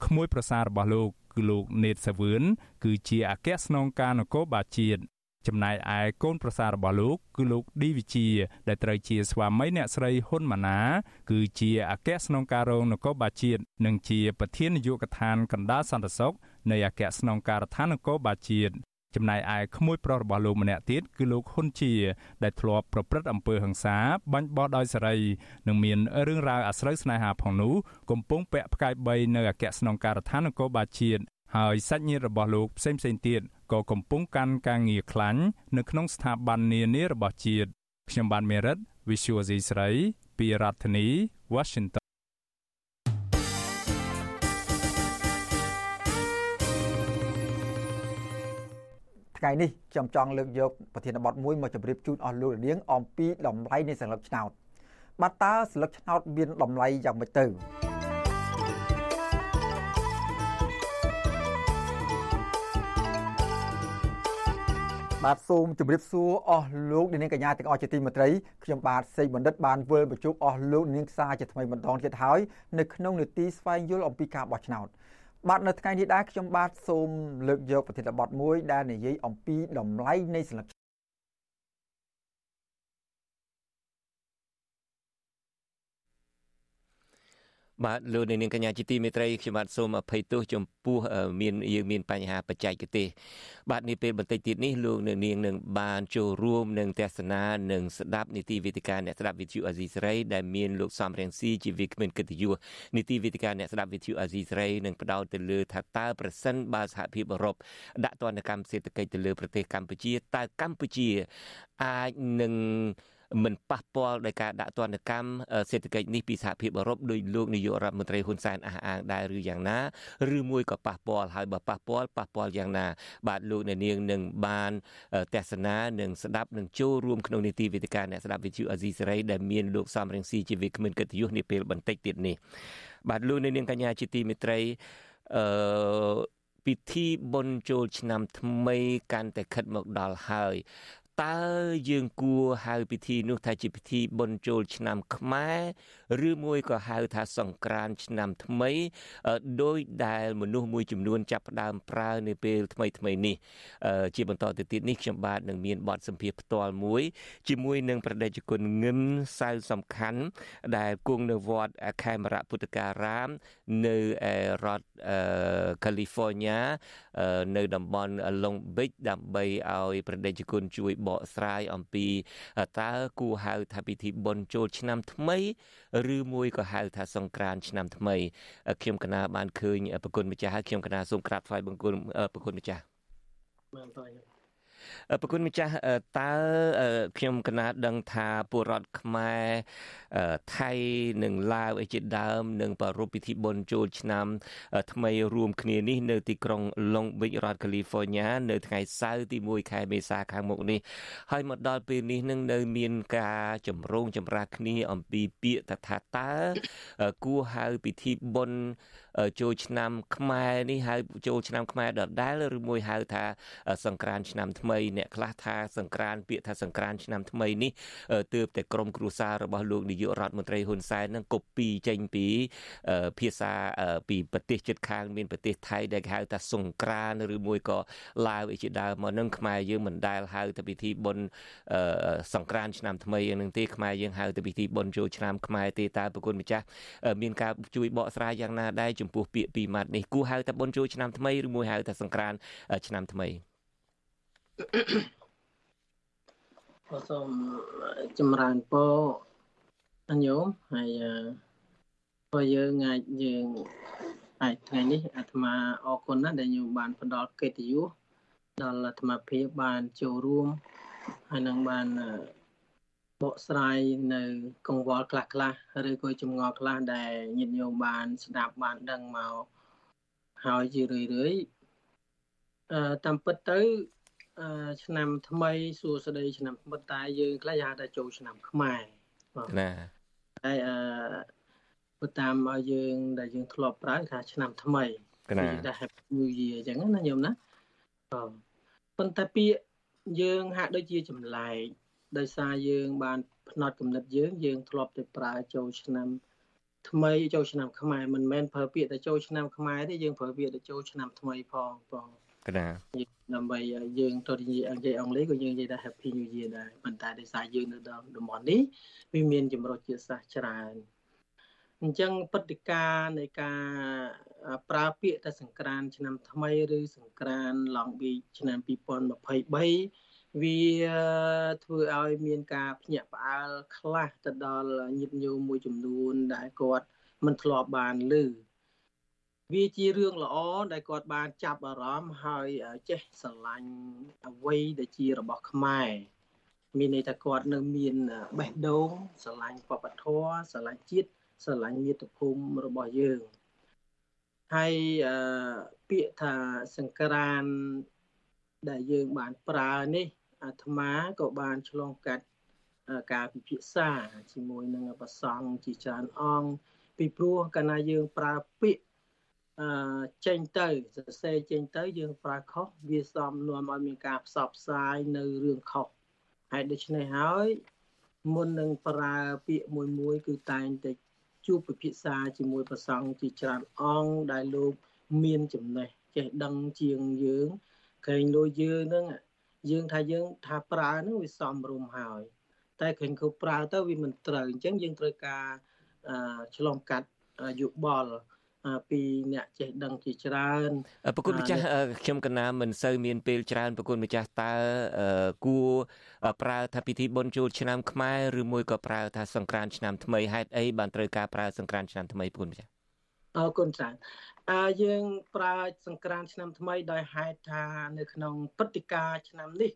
ក្មួយប្រសាររបស់លោកគឺលោកណេតសាវឿនគឺជាអគ្គស្នងការនគរបាលជាតិចំណែកឯកូនប្រសាររបស់លោកគឺលោកឌីវិជាដែលត្រូវជាស្វាមីអ្នកស្រីហ៊ុនម៉ាណា គឺជាអគ្គស្នងការរងនគរបាលជាតិនិងជាប្រធាននាយកដ្ឋានកណ្ដាលសន្តិសុខ នៃអគ្គស្នងការដ្ឋាននគរបាលជាតិចំណែកឯក្មួយប្រុសរបស់លោកម្នាក់ទៀតគឺលោកហ៊ុនជា ដែលធ្លាប់ប្រព្រឹត្តអំពើហិង្សាបាញ់បោះដោយសេរីនិងមានរឿងរ៉ាវអាស្រូវស្នេហាផងនោះកំពុងពាក់ផ្កាយ3នៅអគ្គស្នងការដ្ឋាននគរបាលជាតិហើយសាច់ញាតិរបស់លោកផ្សេងផ្សេងទៀតក៏កំពុងកាន់ការងារខ្លាញ់នៅក្នុងស្ថាប័ននានារបស់ជាតិខ្ញុំបានមេរិត Visual C ស្រីពីរដ្ឋធានី Washington
ថ្ងៃនេះខ្ញុំចង់លើកយកប្រធានបទមួយមកជម្រាបជូនអស់លោកនាងអំពីតម្លៃនៃសន្លឹកឆ្នោតបាទតើសន្លឹកឆ្នោតមានតម្លៃយ៉ាងម៉េចទៅបាទសូមជម្រាបសួរអស់លោកនាងកញ្ញាទាំងអស់ជាទីមេត្រីខ្ញុំបាទសេកបណ្ឌិតបានវិលបញ្ជុកអស់លោកនាងខ្សាជាថ្មីម្ដងទៀតហើយនៅក្នុងនេតិស្វែងយល់អំពីការបោះឆ្នោត បាទនៅថ្ងៃនេះដែរខ្ញុំបាទសូមលើកយកប្រធានបទមួយដែលនិយាយអំពីតម្លៃនៃស្លឹក
បាទលោកនាងកញ្ញាជាទីមេត្រីខ្ញុំបាទសូមអភ័យទោសចំពោះមានយើងមានបញ្ហាបច្ចេកទេសបាទនេះពេលបន្តិចទៀតនេះលោកនាងនឹងបានចូលរួមនឹងទស្សនានិងស្ដាប់នីតិវិទ្យាអ្នកស្ដាប់វិទ្យុអាស៊ីសេរីដែលមានលោកសំរៀងស៊ីជាវិក្កាមកិត្តិយសនីតិវិទ្យាអ្នកស្ដាប់វិទ្យុអាស៊ីសេរីនឹងផ្ដោតទៅលើថាតើប្រសិនបើសហភាពអឺរ៉ុបដាក់ទណ្ឌកម្មសេដ្ឋកិច្ចទៅលើប្រទេសកម្ពុជាតើកម្ពុជាអាចនឹង មិនប៉ះពាល់ដោយការដាក់ទណ្ឌកម្មសេដ្ឋកិច្ចនេះពីសហភាពអឺរ៉ុបដោយលោកនាយករដ្ឋមន្ត្រីហ៊ុនសែនអះអាងដែរឬយ៉ាងណាឬមួយក៏ប៉ះពាល់ហើយបើប៉ះពាល់ប៉ះពាល់យ៉ាងណា បាទលោកអ្នកនាងនឹងបានទស្សនានិងស្ដាប់និងចូលរួមក្នុងនីតិវិទ្យាអ្នកស្ដាប់វិទ្យុអាស៊ីសេរីដែលមានលោកសំរងស៊ីជាវិក្កាមកិត្តិយសនាពេលបន្តិចទៀតនេះបាទលោកអ្នកនាងកញ្ញាជាទីមេត្រីអឺពិធីបុណ្យចូលឆ្នាំថ្មីកាន់តែខិតមកដល់ហើយ តើយើងគួរហៅពិធីនោះថាជាពិធីបុណ្យចូលឆ្នាំខ្មែរឬមួយក៏ហៅថាសង្ក្រានឆ្នាំថ្មីដោយដែលមនុស្សមួយចំនួនចាប់ផ្ដើមប្រើនៅពេលថ្មីថ្មីនេះជាបន្តទៅទៀតនេះខ្ញុំបាទនឹងមានបទសម្ភាសផ្ទាល់មួយជាមួយនឹងប្រដេជគុណងឹមសៅសំខាន់ដែលគង់នៅវត្តខេមរៈពុទ្ធការាមនៅរដ្ឋកាលីហ្វ័រញ៉ានៅតំបន់ Long Beach ដើម្បីឲ្យប្រដេជគុណជួយបកស្រាយអំពីតើគួរហៅថាពិធីបុណ្យចូលឆ្នាំថ្មី ឬមួយក៏ហៅថាសង្ក្រានឆ្នាំថ្មីខ្ញុំកណាបានឃើញប្រគុណម្ចាស់ហើយខ្ញុំកណាសូមក្រាបថ្វាយបង្គំប្រគុណម្ចាស់បានហើយ ប្រគុណម្ចាស់តើខ្ញុំកណាដឹងថាពលរដ្ឋខ្មែរថៃនិងឡាវអីជាដើមនឹងប្រារព្ធពិធីបុណ្យចូលឆ្នាំ ថ្មីរួមគ្នានេះនៅទីក្រុង Long Beach រដ្ឋ California នៅថ្ងៃសៅរ៍ទី1ខែមេសាខាងមុខនេះហើយមកដល់ពេលនេះនឹងនៅមានការចម្រូងចម្រាសគ្នាអំពីពាក្យថាតើគួរហៅពិធីបុណ្យ ចូលឆ្នាំខ្មែរនេះហៅចូលឆ្នាំខ្មែរដដែលឬមួយហៅថាសង្ក្រានឆ្នាំថ្មីមីអ្នកខ្លះថាសង្ក្រានពាក្យថាសង្ក្រានឆ្នាំថ្មីនេះទើបតែក្រមគ្រួសាររបស់លោកនាយករដ្ឋមន្ត្រីហ៊ុនសែននឹងកូពីចេញពីភាសាពីប្រទេសជិតខាងមានប្រទេសថៃដែលគេហៅថាសង្ក្រានឬមួយក៏ឡាវអីជាដើមមកនឹងខ្មែរយើងមិនដែលហៅទៅពិធីបុណ្យសង្ក្រានឆ្នាំថ្មីនឹងទេខ្មែរយើងហៅទៅពិធីបុណ្យចូលឆ្នាំខ្មែរទេតើប្រគុណម្ចាស់មានការជួយបកស្រាយយ៉ាងណាដែរចំពោះពាក្យពីរម៉ាត់នេះគូហៅថាបុណ្យចូលឆ្នាំថ្មីឬមួយហៅថាសង្ក្រានឆ្នាំថ្មី
សូមចម្រើនពរអញ្ញោមហើយព្រោះយើងអាចយើងអាចថ្ងៃនេះអាត្មាអរគុណណាស់ដែលញោមបានផ្ដល់កិត្តិយសដល់អាត្មាភាពបានចូលរួមហើយនឹងបាន បកស្រាយនៅកង្វល់ខ្លះខ្លះឬក៏ចម្ងល់ខ្លះដែលញាតិញោមបាន ស្ដាប់បានដឹងមកហើយជារឿយរឿយអឺតាមពិតទៅអឺឆ្នាំថ្មីសួស្តីឆ្នាំថ្មីតែយើងខ្លះហៅថាចូលឆ្នាំខ្មែរ
បាទណា
ហើយអឺបើតាមឲ្យយើងដែលយើងធ្លាប់ប្រើថាឆ្នាំថ្មី
ណា
ថា Happy New Year អញ្ចឹងណាញោមណាបាទប៉ុន្តែពាក្យយើងហាក់ដូចជាចម្លែក ដោយសារយើងបានផ្នត់គំនិតយើងយើងធ្លាប់តែប្រើចូលឆ្នាំថ្មីចូលឆ្នាំខ្មែរមិនមែនប្រើពាក្យតែចូលឆ្នាំខ្មែរទេយើងប្រើពាក្យតែចូលឆ្នាំថ្មីផងបង
កណា
ដើម្បីយើងទៅនិយាយអង់គ្លេសអង់គ្លេសក៏យើងនិយាយថា Happy New Year ដែរប៉ុន្តែដោយសារយើងនៅដល់តំបន់នេះវាមានចម្រុះជាតិសាសន៍ច្រើនអញ្ចឹងព្រឹត្តិការណ៍នៃការប្រើពាក្យតែសង្ក្រាន ឆ្នាំថ្មីឬសង្ក្រាន Long Beach ឆ្នាំ2023 វាធ្វើឲ្យមានការភ្ញាក់ផ្អើលខ្លះទៅដល់ញាតិញោមមួយចំនួនដែលគាត់មិនធ្លាប់បានឮវាជារឿងល្អដែលគាត់បានចាប់អារម្មណ៍ហើយចេះស្រឡាញ់អ្វីដែលជារបស់ខ្មែរមានន័យថាគាត់នៅមានបេះដូងស្រឡាញ់វប្បធម៌ស្រឡាញ់ជាតិស្រឡាញ់មាតុភូមិរបស់យើងហើយពាក្យថាសង្ក្រានដែលយើងបានប្រើនេះ អាត្មាក៏បានឆ្លងកាត់ការពិភាក្សាជាមួយនឹងប្រសង់ជាច្រើនអង្គពីព្រោះកាលណាយើងប្រើពាក្យអឺចេញទៅសរសេរចេញទៅយើងប្រើខុសវាសំនាំឲ្យមានការផ្សព្វផ្សាយនៅរឿងខុសហើយដូច្នេះហើយមុននឹងប្រើពាក្យមួយមួយ គឺតែងតែជួបពិភាក្សាជាមួយប្រសង់ជាច្រើនអង្គដែលលោកមានចំណេះចេះដឹងជាងយើងក្រែងលួយើងហ្នឹង យើងថាយើងថាប្រើហ្នឹងវាសមរម្យហើយ តែក្រែងគូប្រើទៅវាមិនត្រូវអញ្ចឹងយើងត្រូវការឆ្លងកាត់យោបល់ពីអ្នកចេះដឹងជាច្រើន
ប្រគុណម្ចាស់ខ្ញុំកណាមិនសូវមានពេលច្រើនប្រគុណម្ចាស់តើគួរប្រើថាពិធីបុណ្យចូលឆ្នាំខ្មែរឬមួយក៏ប្រើថាសង្ក្រានឆ្នាំថ្មីហេតុអីបានត្រូវការប្រើសង្ក្រានឆ្នាំថ្មីប្រគុណម្ចាស់
អរគុណច្រើនអើយើងប្រើសង្ក្រានឆ្នាំថ្មីដោយហេតុថានៅក្នុងព្រឹត្តិការណ៍ឆ្នាំនេះ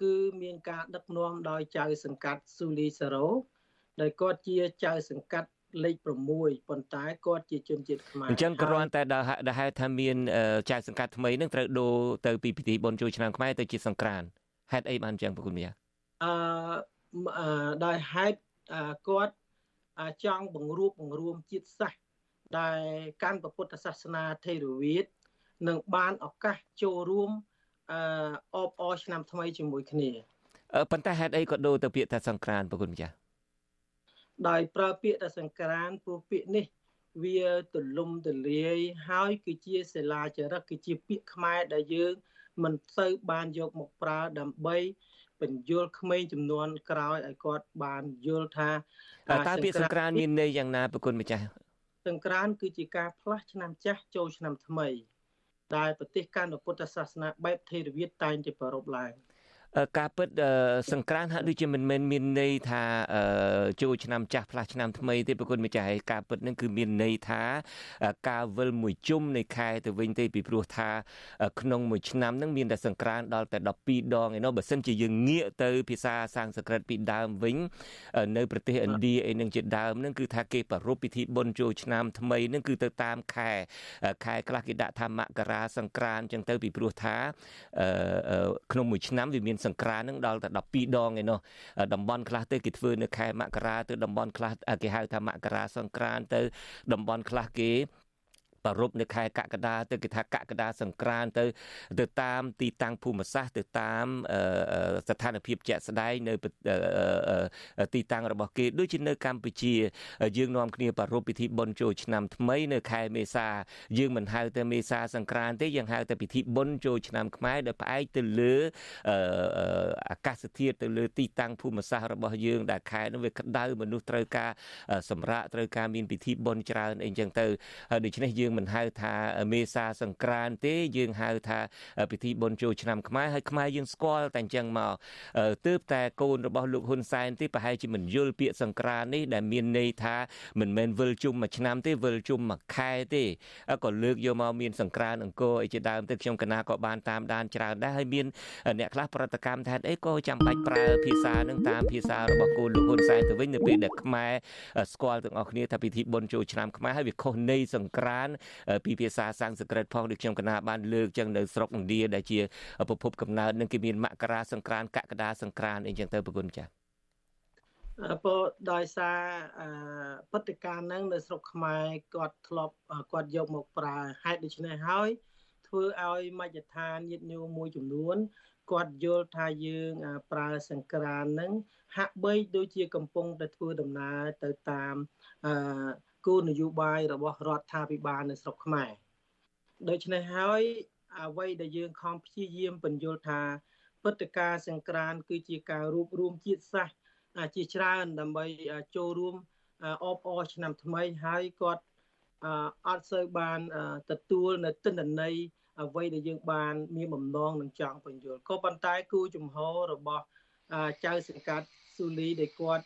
គឺមានការដឹកនាំដោយចៅសង្កាត់ស៊ូលីសារ៉ូដែលគាត់ជាចៅសង្កាត់លេខ6ប៉ុន្តែគាត់ជាជនជាតិខ្មែរ
អញ្ចឹងគ្រាន់តែដែលហេតុថាមានចៅសង្កាត់ថ្មីនឹងត្រូវដូរទៅពីពិធីបុណ្យចូលឆ្នាំខ្មែរទៅជាសង្ក្រានហេតុអីបានអញ្ចឹងប្រគុណម្ចាស់
អឺដោយហេតុគាត់ចង់បង្រួបបង្រួមជាតិសាសន៍ ដែលកាន់ពុទ្ធសាសនាថេរវាទនឹងបានឱកាសចូលរួមអឺអបអរឆ្នាំថ្មីជាមួយគ្នា
ប៉ុន្តែហេតុអីក៏ដូរទៅពាក្យថាសង្ក្រានប្រគុណម្ចាស់
ដោយប្រើពាក្យថាសង្ក្រានព្រោះពាក្យនេះ វាទលំទលាយហើយគឺជាសិលាចារឹកគឺជាពាក្យខ្មែរដែលយើងមិនសូវបានយកមកប្រើដើម្បីបញ្យល់ក្មេងចំនួនក្រោយឲ្យគាត់បានយល់ថា
តើពាក្យសង្ក្រានមានន័យយ៉ាងណាប្រគុណម្ចាស់
សង្ក្រានគឺជាការផ្លាស់ឆ្នាំចាស់ចូលឆ្នាំថ្មី ដែលប្រទេសកម្ពុជាពុទ្ធសាសនាបែបថេរវាទតែងតែប្រារព្ធឡើង
ការពិតសង្ក្រានហាក់ដូចជាមិនមែនមានន័យថាចូលឆ្នាំចាស់ផ្លាស់ឆ្នាំថ្មីទេប្រគុណម្ចាស់ហើយការពិតនឹងគឺមានន័យថា ការវិលមួយជុំនៃខែទៅវិញទេពីព្រោះថា ក្នុងមួយឆ្នាំនឹងមានតែសង្ក្រានដល់តែ12ដងឯណោះបើសិនជាយើងងាកទៅភាសាសាំងស្ក្រឹតពីដើមវិញ នៅប្រទេសឥណ្ឌាអីនឹងជាដើមនឹងគឺថាគេប្រារព្ធពិធីបុណ្យចូលឆ្នាំថ្មីនឹងគឺទៅតាមខែខែខ្លះគេដាក់ថាមករាសង្ក្រានចឹងទៅពីព្រោះថាក្នុងមួយឆ្នាំវាមានសង្ក្រាននឹងដល់តែ12ដងឯនោះតំបន់ខ្លះទៅគេធ្វើនៅខែមករាទៅតំបន់ខ្លះគេហៅថាមករាសង្ក្រានទៅតំបន់ខ្លះគេ ប្រពនៅខែកក្កដាទៅគេថាកក្កដាសង្ក្រានទៅ ទៅតាមទីតាំងភូមិសាស្ត្រទៅតាមស្ថានភាពជាក់ស្ដែងនៅទីតាំងរបស់គេដូចជានៅកម្ពុជា យើងនាំគ្នាប្រារព្ធពិធីបុណ្យចូលឆ្នាំថ្មីនៅខែមេសាយើងមិនហៅតែមេសាសង្ក្រានទេយើងហៅតែពិធីបុណ្យចូលឆ្នាំខ្មែរដែលផ្អែកទៅលើអាកាសធាតុទៅលើទីតាំងភូមិសាស្ត្ររបស់យើងដែលខែនោះវាក្តៅមនុស្សត្រូវការសម្រាកត្រូវការមានពិធីបុណ្យច្រើនអីចឹងទៅដូច្នេះយើងមិនហៅថាមេសាសង្ក្រានទេយើងហៅថាពិធីបុណ្យចូលឆ្នាំខ្មែរហើយខ្មែរយើងស្គាល់តែអញ្ចឹងមកទើបតែកូនរបស់លោកហ៊ុនសែនទេប្រហែលជាមិនយល់ពាក្យសង្ក្រាននេះដែលមានន័យថាមិនមែនវិលជុំមួយឆ្នាំទេវិលជុំមួយខែទេក៏លើកយកមកមានសង្ក្រានអង្គរអីជាដើមទៅខ្ញុំកណាក៏បានតាមដានច្រើនដែរហើយមានអ្នកខ្លះប្រតិកម្មថាអីក៏ចាំបាច់ប្រើភាសានឹងតាមភាសារបស់កូនលោកហ៊ុនសែនទៅវិញនៅពេលដែលខ្មែរស្គាល់ទាំងអស់គ្នាថាពិធីបុណ្យចូលឆ្នាំខ្មែរហើយវាខុសន័យសង្ក្រានពីភាសាសំស្ក្រឹតផងដូចខ្ញុំកណាបានលើកចឹងនៅស្រុកឥណ្ឌាដែលជាប្រភពកំណើតនឹងគេមានមករាសង្ក្រានកក្កដាសង្ក្រានអីចឹងទៅប្រគុណចា៎
ពោដោយសារបតិការហ្នឹងនៅស្រុកខ្មែរគាត់ធ្លាប់គាត់យកមកប្រើហេតុដូច្នេះហើយធ្វើឲ្យមជ្ឈដ្ឋានញាតិញោមមួយចំនួនគាត់យល់ថាយើងប្រើសង្ក្រានហ្នឹងហាក់បីដូចជាកំពុងតែធ្វើដំណើរទៅតាម គោលនយោបាយរបស់រដ្ឋាភិបាលនៅស្រុកខ្មែរដូច្នេះហើយអ្វីដែលយើងខំព្យាយាមបញ្យល់ថាព្រឹត្តិការណ៍សង្ក្រាន គឺជាការរួបរวมជាតិសាសន៍ជាច្រើនដើម្បីចូលរួមអបអរឆ្នាំថ្មីហើយគាត់អត់សូវបានទទួលនៅទិន្នន័យអ្វីដែលយើងបាន មានបំណងនឹងចង់បញ្យល់ក៏ប៉ុន្តែគូចំហរបស់ចៅសង្កាត់ស៊ូលីដែលគាត់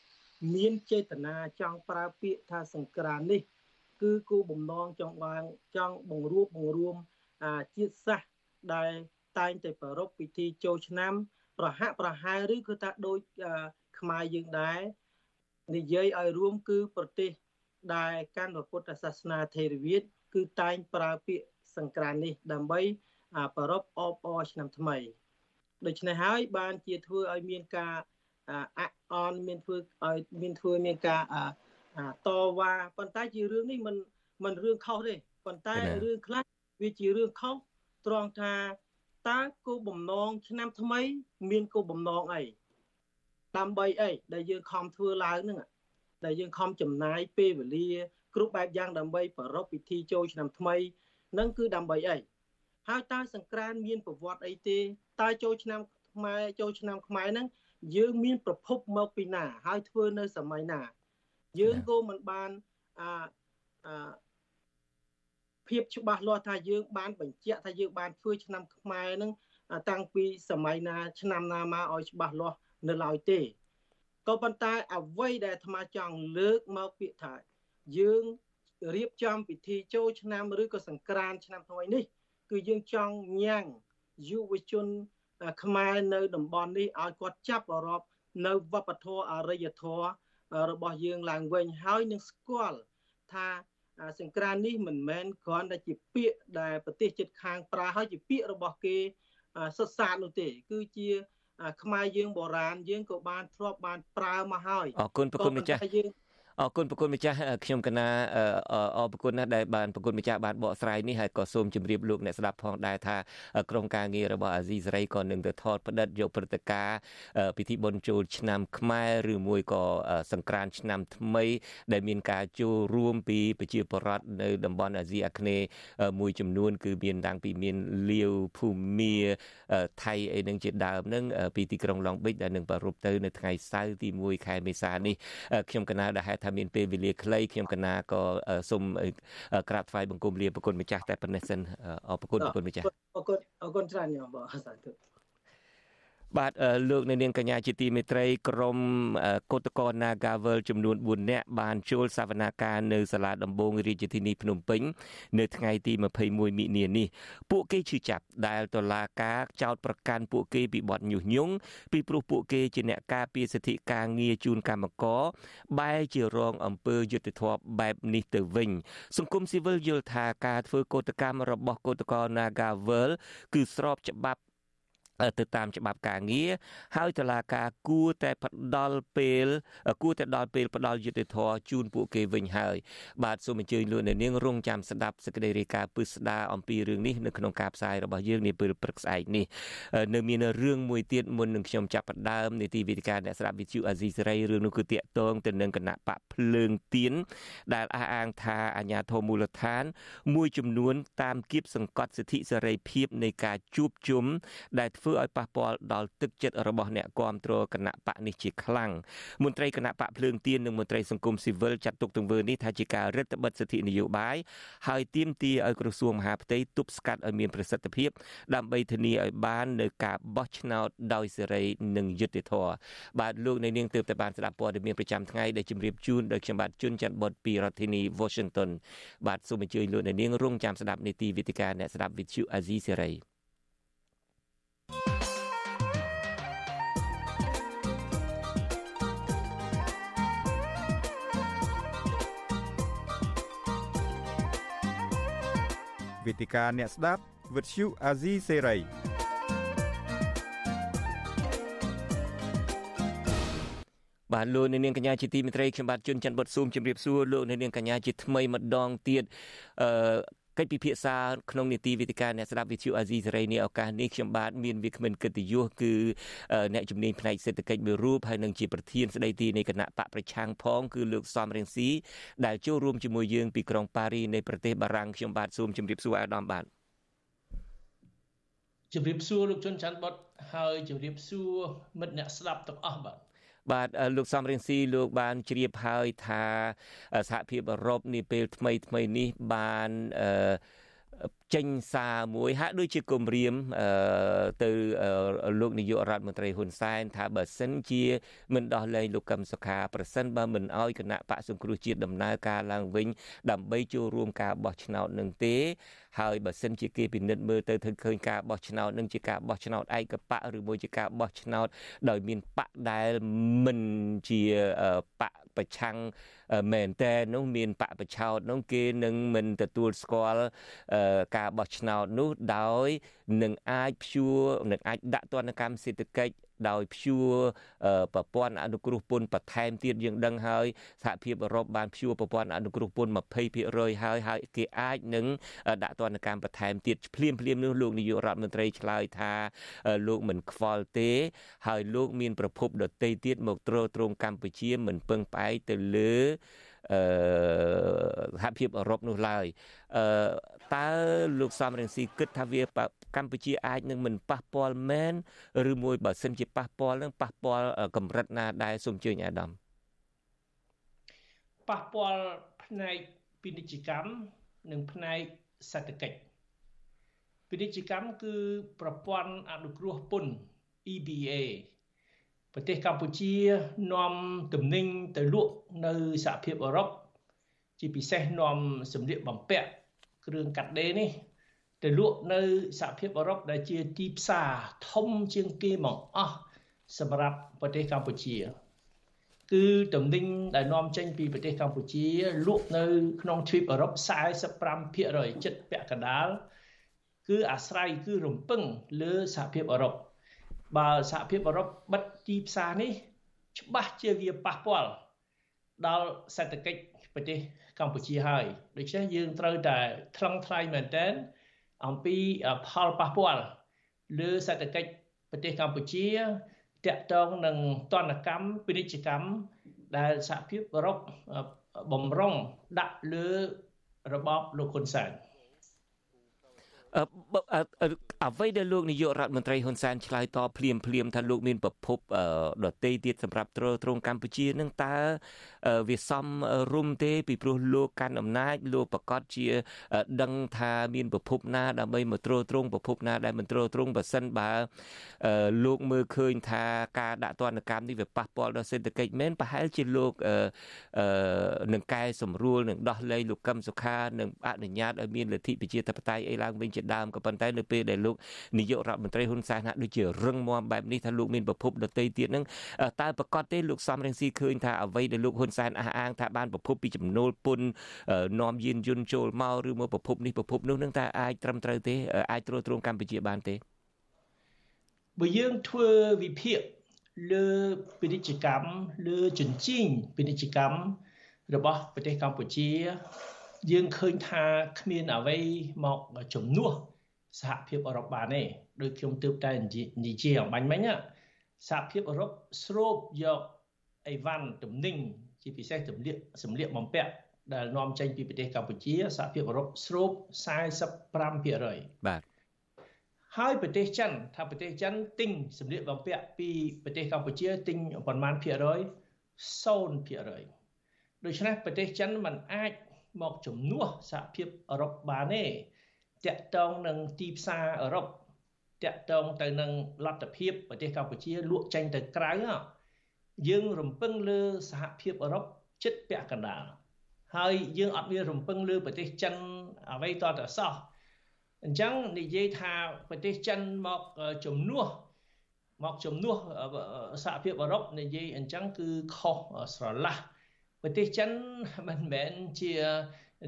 មានចេតនាចង់ប្រើពាក្យថាសង្ក្រាននេះ គឺគូបំណងចង់បានចង់បង្រួបបង្រួមជាតិសាសន៍ដែលតែងតែប្រារព្ធពិធីចូលឆ្នាំ ប្រហាក់ប្រហែលឬគឺថាដូចខ្មែរយើងដែរនិយាយឲ្យរួមគឺប្រទេសដែលកាន់ពុទ្ធសាសនាថេរវាទគឺតែងប្រើពាក្យសង្ក្រាននេះដើម្បីប្រារព្ធអបអរឆ្នាំថ្មីដូច្នេះហើយបានជាធ្វើឲ្យមានការ អអន់មានធ្វើឲ្យមានធ្វើមានការតវ៉ាប៉ុន្តែជារឿងនេះមិនមិនរឿងខុសទេប៉ុន្តែរឿងខ្លះវាជារឿងខុសត្រង់ថាតើគោលបំណងឆ្នាំថ្មី មានគោលបំណងអីដើម្បីអីដែលយើងខំធ្វើឡើងហ្នឹងដែលយើងខំចំណាយពេលវេលា គ្រប់បែបយ៉ាងដើម្បីប្រារព្ធពិធីចូលឆ្នាំថ្មីនឹងគឺដើម្បីអីហើយតើសង្ក្រានមានប្រវត្តិអីទេតើចូលឆ្នាំខ្មែរចូលឆ្នាំខ្មែរហ្នឹង យើងមានប្រភពមកពីណា ហើយធ្វើនៅសម័យណា យើងក៏មិនបានអាអាភាពច្បាស់លាស់ថាយើងបានបញ្ជាក់ថាយើងបានធ្វើឆ្នាំខ្មែរហ្នឹងតាំងពីសម័យណា ឆ្នាំណាមកឲ្យច្បាស់លាស់នៅឡើយទេក៏ប៉ុន្តែអ្វីដែលអាត្មាចង់លើកមកពាក្យថាយើងរៀបចំពិធីចូលឆ្នាំឬក៏សង្ក្រានឆ្នាំថ្មីនេះ គឺយើងចង់ញ៉ាំងយុវជន ខ្មែរនៅតំបន់នេះឲ្យគាត់ចាប់អារម្មណ៍នៅវប្បធម៌អរិយធម៌របស់យើងឡើងវិញហើយនឹងស្គាល់ថាសង្ក្រាននេះមិនមែនគ្រាន់តែជាពាក្យដែលប្រទេសជិតខាងប្រើហើយជាពាក្យរបស់គេសុទ្ធសាធនោះទេ គឺជាខ្មែរយើងបុរាណយើងក៏បានធ្លាប់បានប្រើមកហើយ
អរគុណប្រគុណម្ចាស់យើង អរគុណប្រគុណម្ចាស់ខ្ញុំកណាអរប្រគុណណាស់ដែលបានប្រគុណម្ចាស់បានបកស្រាយនេះហើយក៏សូមជម្រាបលោកអ្នកស្ដាប់ផងដែរថាក្រុមការងាររបស់អាស៊ីសេរីក៏នឹងទៅថតផ្តិតយកព្រឹត្តិការណ៍ពិធីបុណ្យចូលឆ្នាំខ្មែរឬមួយក៏សង្ក្រាន្តឆ្នាំថ្មី ដែលមានការចូលរួមពីប្រជាពលរដ្ឋនៅតំបន់អាស៊ីអាគ្នេយ៍មួយចំនួន គឺមានតាំងពីមានលាវភូមាថៃអីនឹងជាដើមនឹងពីទីក្រុងឡុងប៊ិចដែលនឹងប្រារព្ធទៅនៅថ្ងៃសៅរ៍ទី1ខែមេសានេះខ្ញុំកណាដែលហេតុថាមានពេលវេលាខ្លីខ្ញុំកណាក៏សូមក្រាបថ្វាយបង្គំលាប្រគុណម្ចាស់តែប៉ុណ្ណេះសិនអរគុណប្រគុណម្ចាស់
អរគុណអរគុណច្រើនញោមបាទសាធុ
បាទលោកនៅនាងកញ្ញាជាទីមេត្រីក្រមកោតកោ Nagavel ចំនួន4នាក់បានចូលសវនាការនៅសាលាដំបងរាជធានីភ្នំពេញនៅថ្ងៃទី21មិនិនានេះពួកគេឈឺចាប់ដែលតុលាការចោទប្រកាន់ពួកគេពីបទញុះញង់ពីព្រោះពួកគេជាអ្នកការពារសិទ្ធិការងារជូនកម្មករបែរជារងអំពើយុត្តិធម៌បែបនេះទៅវិញ សង្គមស៊ីវិលយល់ថាការធ្វើកោតកម្មរបស់កោតកោ Nagavel គឺស្របច្បាប់ ទៅតាមច្បាប់ការងារហើយតុលាការគួរតែផ្ដល់ពេលគួរតែដល់ពេលផ្ដល់យុត្តិធម៌ជូនពួកគេវិញហើយបាទសូមអញ្ជើញលោកអ្នកនាងរងចាំស្ដាប់សេចក្តីរាយការណ៍ពឹស្ដារអំពីរឿងនេះនៅក្នុងការផ្សាយរបស់យើងនាពេលព្រឹកស្អែកនេះនៅមានរឿងមួយទៀតមុននឹងខ្ញុំចាប់ផ្ដើមនីតិវិទ្យាអ្នកស្ដាប់វិទ្យុអាស៊ីសេរីរឿងនោះគឺតាក់ទងទៅនឹងគណៈបកភ្លើងទៀនដែលអះអាងថាអាញាធមមូលដ្ឋាន មួយចំនួនតាមគៀបសង្កត់សិទ្ធិសេរីភាពនៃការជួបជុំដែលធ្វើឲ្យប៉ះពាល់ដល់ទឹកចិត្តរបស់អ្នកគាំទ្រគណៈបកនេះជាខ្លាំងមន្ត្រីគណៈបកភ្លើងទៀននិងមន្ត្រីសង្គមស៊ីវិលចាត់ទុកទង្វើនេះថាជាការរឹតបន្តឹងសិទ្ធិនយោបាយហើយទាមទារឲ្យក្រសួងមហាផ្ទៃទប់ស្កាត់ឲ្យមានប្រសិទ្ធភាព ដើម្បីធានាឲ្យបាននៅការបោះឆ្នោតដោយសេរីនិងយុត្តិធម៌បាទលោកនៅនាងទើបតែបានស្ដាប់ព័ត៌មានប្រចាំថ្ងៃដែលជម្រាបជូនដោយខ្ញុំបាទជួនច័ន្ទបុតពីរដ្ឋធានី Washington បាទសូមអញ្ជើញលោកនៅនាងរងចាំស្ដាប់នីតិវិទ្យាអ្នកស្ដាប់វិទ្យុអាស៊ីសេរី
វេទិកាអ្នកស្ដាប់វិទ្យុអាស៊ីសេរី
បាទលោកនាងកញ្ញាជាទីមេត្រីខ្ញុំបាទជួនច័ន្ទបុតស៊ូមជម្រាបសួរលោកនាងកញ្ញាជាថ្មីម្ដងទៀតអឺ កិច្ចពិភាក្សាក្នុងនីតិវិទ្យាអ្នកស្ដាប់វិទ្យុអាស៊ីសេរីនេះឱកាសនេះខ្ញុំបាទមានវាគ្មិនកិត្តិយសគឺអ្នកជំនាញផ្នែកសេដ្ឋកិច្ចមួយរូបហើយនឹងជាប្រធានស្ដីទីនៃគណៈបកប្រឆាំងផងគឺលោកសំរៀងស៊ីដែលចូលរួមជាមួយយើងពីក្រុងប៉ារីនៃប្រទេសបារាំងខ្ញុំបាទសូមជម្រាបសួរអាដាមបាទ
ជម្រាបសួរលោកជុនច័ន្ទបុតហើយជម្រាបសួរមិត្តអ្នកស្ដាប់ទាំងអស់បាទ
បាទលោកសំរៀងស៊ីលោកបានជ្រាបហើយថាសហភាពអឺរ៉ុបនាពេលថ្មីថ្មីនេះបានអឺ ចេញសារមួយហាក់ដូចជាគម្រាមទៅលោកនាយករដ្ឋមន្ត្រីហ៊ុនសែនថាបើសិនជាមិនដោះលែងលោកកឹមសុខាប្រសិនបើមិនអោយគណៈបកសង្គ្រោះជាតិដំណើរការឡើងវិញ ដើម្បីចូលរួមការបោះឆ្នោតនឹងទេហើយបើសិនជាគេពិនិត្យមើលទៅធ្វើឃើញការបោះឆ្នោតនឹងជាការបោះឆ្នោតឯកបកឬមួយជាការបោះឆ្នោតដោយមានបកដែលមិនជាបកប្រឆាំង មែនតែនោះមានបកប្រឆោតនោះគេនឹងមិនទទួលស្គាល់ការបោះឆ្នោតនោះដោយ នឹងអាចព្យួរនឹងអាចដាក់ទណ្ឌកម្មសេដ្ឋកិច្ចដោយព្យួរប្រព័ន្ធអនុគ្រោះពន្ធបន្ថែមទៀតយើងដឹងហើយសហភាពអឺរ៉ុបបានព្យួរប្រព័ន្ធអនុគ្រោះពន្ធ20%ហើយហើយគេអាចនឹងដាក់ទណ្ឌកម្មបន្ថែមទៀតភ្លាមភ្លាមនោះលោកនាយករដ្ឋមន្ត្រីឆ្លើយថាលោកមិនខ្វល់ទេ ហើយលោកមានប្រភពដតីទៀតមកទ្រទ្រង់កម្ពុជាមិនពឹងផ្អែកទៅលើអឺ សហភាពអឺរ៉ុបនោះឡើយអឺតើលោកសំរងស៊ីគិតថាវាកម្ពុជាអាចនឹងមិនប៉ះពាល់មែនឬមួយបើសិនជាប៉ះពាល់នឹងប៉ះពាល់កម្រិតណាដែរសូមជើញអាដាម
ប៉ះពាល់ផ្នែកពាណិជ្ជកម្មនិងផ្នែកសេដ្ឋកិច្ចពាណិជ្ជកម្មគឺប្រព័ន្ធអនុគ្រោះពន្ធ EBA ប្រទេសកម្ពុជានាំទំនិញទៅលក់នៅសហភាពអឺរ៉ុបជាពិសេសនាំសម្លៀកបំពាក់គ្រឿងកាត់ដេរនេះទៅលក់នៅសហភាពអឺរ៉ុបដែលជាទីផ្សារធំជាងគេមកអស់សម្រាប់ប្រទេសកម្ពុជា គឺតំណែងដែលនាំចេញពីប្រទេសកម្ពុជាលក់នៅក្នុងទ្វីបអឺរ៉ុប45%ចិត្តពាក់កណ្ដាលគឺអាស្រ័យគឺរំពឹងលើសហភាពអឺរ៉ុប បើសហភាពអឺរ៉ុបបិទទីផ្សារនេះ ច្បាស់ជាវាប៉ះពាល់ដល់សេដ្ឋកិច្ចប្រទេសកម្ពុជាហើយដូច្នេះយើងត្រូវតែថ្លឹងថ្លែងមែនទែនអំពីផលប៉ះពាល់លើសេដ្ឋកិច្ចប្រទេសកម្ពុជាតាក់ទងនឹងតនកម្មពាណិជ្ជកម្មដែលសហភាពអឺរ៉ុបបំរុងដាក់លើរបបលោកហ៊ុនសែន
អ្វីដែលលោកនាយករដ្ឋមន្ត្រីហ៊ុនសែនឆ្លើយតបភ្លាមភ្លាមថាលោកមានប្រភពដតីទៀតសម្រាប់ទ្រទ្រង់កម្ពុជានឹងតើវាសមរម្យទេពីព្រោះលោកកាន់អំណាចលោកប្រកាសជា ដឹងថាមានប្រភពណាដើម្បីមកទ្រទ្រង់ប្រភពណាដែលមិនទ្រទ្រង់បើសិនបើលោកមើលឃើញថាការដាក់ទណ្ឌកម្មនេះវាប៉ះពាល់ដល់សេដ្ឋកិច្ចមែនប្រហែលជាលោកនឹងកែសម្រួលនឹងដោះលែងលោកកឹមសុខានឹងអនុញ្ញាតឲ្យមានលទ្ធិប្រជាធិបតេយ្យអីឡើងវិញជាដើមក៏ប៉ុន្តែនៅពេលដែលលោកនាយករដ្ឋមន្ត្រីហ៊ុនសែនហាក់ដូចជារឹងមាំបែបនេះថាលោកមានប្រភពដតីទៀតនឹងតើប្រកាសទេលោកសំរងស៊ីឃើញថាអ្វីដែលលោកហ៊ុនសែនអះអាងថាបានប្រភពពីចំណូលពន្ធនាំយានយន្តចូលមកឬមកប្រភពនេះប្រភពនោះនឹងតើអាចត្រឹមត្រូវទេអាចត្រួតត្រងកម្ពុជាបានទេ
បើយើងធ្វើវិភាគលើពាណិជ្ជកម្មលើជញ្ជីងពាណិជ្ជកម្មរបស់ប្រទេសកម្ពុជា យើងឃើញថាគ្មានអ្វីមកជំនួសសហភាពអឺរ៉ុបបានទេដោយខ្ញុំទើបតែនិយាយអំបញ្ញមិញសហភាពអឺរ៉ុបស្រូបយកអីវ៉ាន់ទំនិញ ជាពិសេសទំលៀកសម្លៀកបំពាក់ដែលនាំចេញពីប្រទេសកម្ពុជាសហភាពអឺរ៉ុបស្រូប45%
បាទ
ហើយប្រទេសចិនថាប្រទេសចិនទិញសម្លៀកបំពាក់ពីប្រទេសកម្ពុជាទិញប្រមាណភាគរយ0%ដូច្នេះប្រទេសចិនมันអាចមកជំនួសសហភាពអឺរ៉ុបបានទេតាក់ទងនឹងទីផ្សារអឺរ៉ុបតាក់ទងទៅនឹងលទ្ធភាពប្រទេសកម្ពុជាលក់ចេញទៅក្រៅ យើងរំពឹងលើសហភាពអឺរ៉ុបចិត្តពាក់កណ្ដាលហើយយើងអត់មានរំពឹងលើប្រទេសចិនអ្វីតតែសោះអញ្ចឹងនិយាយថាប្រទេសចិនមកជំនួសមកជំនួសសហភាពអឺរ៉ុបនិយាយអញ្ចឹងគឺខុសស្រឡះប្រទេសចិនមិនមែនជា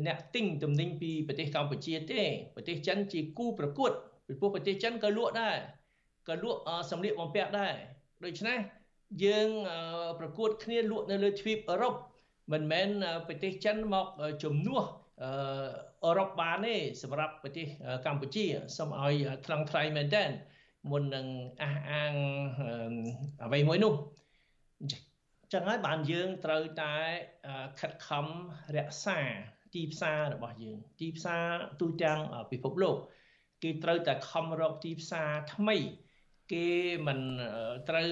អ្នកទិញទំនិញពីប្រទេសកម្ពុជាទេប្រទេសចិនជាគូប្រកួតពីព្រោះប្រទេសចិនក៏លក់ដែរក៏លក់សម្លៀកបំពាក់ដែរដូច្នេះ យើងប្រកួតគ្នាលក់នៅលើទ្វីបអឺរ៉ុបមិនមែនប្រទេសចិនមកជំនួសអឺរ៉ុបបានទេសម្រាប់ប្រទេសកម្ពុជាសូមឲ្យថ្លឹងថ្លៃមែនតើមុននឹងអះអាងអ្វីមួយនោះចឹងហើយបានយើងត្រូវតែខិតខំរក្សាទីផ្សាររបស់យើង ទីផ្សារទូទាំងពិភពលោក គេត្រូវតែខំរកទីផ្សារថ្មី គេមិនត្រូវ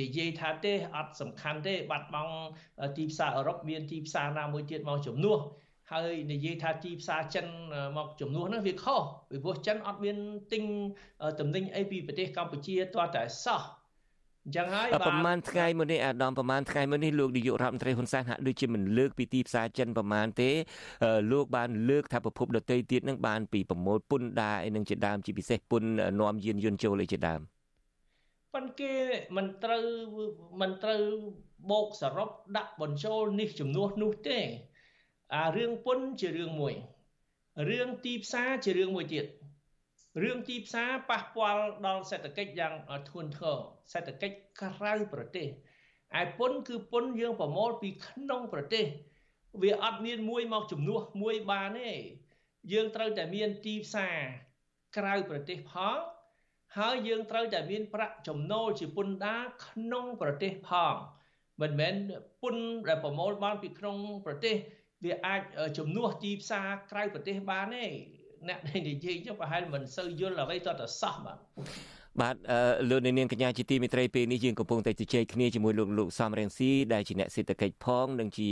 និយាយថាទេអត់សំខាន់ទេបាត់បង់ទីផ្សារអឺរ៉ុបមានទីផ្សារណាមួយទៀតមកជំនួសហើយនិយាយថាទីផ្សារចិនមកជំនួសហ្នឹងវាខុសពីព្រោះចិនអត់មានទិញតំណែងអីពីប្រទេសកម្ពុជាទាល់តែសោះអញ្ចឹងហើយ
បាទប្រហែលថ្ងៃមុននេះអាដាមប្រហែលថ្ងៃមុននេះលោកនាយករដ្ឋមន្ត្រីហ៊ុនសែនហាក់ដូចជាមិនលើកពីទីផ្សារចិនប្រហែលទេលោកបានលើកថាប្រភពដតីទៀតនឹងបានពីប្រមូលពុនដាអីនឹងជាដើមជាពិសេសពុននាំយានយន្តចូលអីជាដើម
ប៉ុន្តែគេមិនត្រូវមិនត្រូវបោកសរុបដាក់បញ្ចូលនេះចំនួននោះទេអារឿងពុនជារឿងមួយរឿងទីផ្សារជារឿងមួយទៀតរឿងទីផ្សារប៉ះពាល់ដល់សេដ្ឋកិច្ចយ៉ាងធ្ងន់ធ្ងរសេដ្ឋកិច្ចក្រៅប្រទេសឯពុនគឺពុនយើងប្រមូលពីក្នុងប្រទេសវាអត់មានមួយមកជំនួសមួយបានទេយើងត្រូវតែមានទីផ្សារក្រៅប្រទេសផង ហើយយើងត្រូវតែមានប្រាក់ចំណូលជាពន្ធដារក្នុងប្រទេសផងមិនមែនពន្ធដែលប្រមូលបានពីក្នុងប្រទេសវាអាចជំនួសទីផ្សារក្រៅប្រទេសបានទេអ្នកដែលនិយាយចុះប្រហែលមិនសូវយល់អ្វីតតសោះបាទ
បាទលោកនាងកញ្ញាជាទីមេត្រីពេលនេះយើងកំពុងតែជជែកគ្នាជាមួយលោកលោកសំរៀងស៊ីដែលជាអ្នកសេដ្ឋកិច្ចផងនិងជា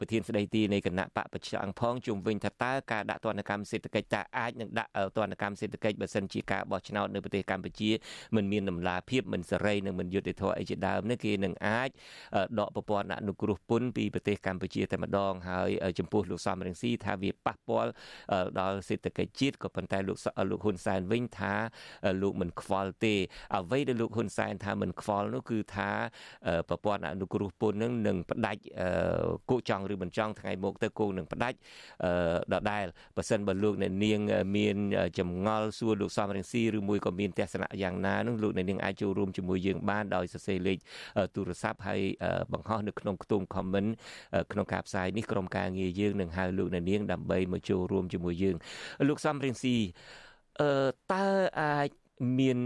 ប្រធានស្ដីទីនៃគណៈបកប្រឆាំងផងជុំវិញថាតើការដាក់ទណ្ឌកម្មសេដ្ឋកិច្ចតើអាចនឹងដាក់ទណ្ឌកម្មសេដ្ឋកិច្ចបើសិនជាការបោះឆ្នោតនៅប្រទេសកម្ពុជាមិនមានដំណាភាពមិនសេរីនិងមិនយុត្តិធម៌អីជាដើមនេះគេនឹងអាចដកប្រព័ន្ធអនុគ្រោះពន្ធពីប្រទេសកម្ពុជាតែម្ដងហើយចំពោះលោកសំរៀងស៊ីថាវាប៉ះពាល់ដល់សេដ្ឋកិច្ចជាតិក៏ប៉ុន្តែលោកលោកហ៊ុនសែនវិញថាលោកមិនខ្វល់ទេ អ្វីដែលលោកហ៊ុនសែនថាមិនខ្វល់នោះគឺថាប្រព័ន្ធអនុគ្រោះពន្ធនឹងនឹងផ្ដាច់គោចង់ឬមិនចង់ថ្ងៃមុខទៅគោនឹងផ្ដាច់ដដែលបើសិនបើលោកអ្នកនាងមានចម្ងល់សួរលោកសំរងស៊ីឬមួយក៏មានទស្សនៈយ៉ាងណានោះលោកអ្នកនាងអាចចូលរួមជាមួយយើងបានដោយសរសេរលេខទូរស័ព្ទហើយបង្ហោះនៅក្នុងខ្ទង់ comment ក្នុងការផ្សាយនេះក្រុមការងារយើងនឹងហៅលោកអ្នកនាងដើម្បីមកចូលរួមជាមួយយើង លោកសំរងស៊ីអឺតើអាច មាន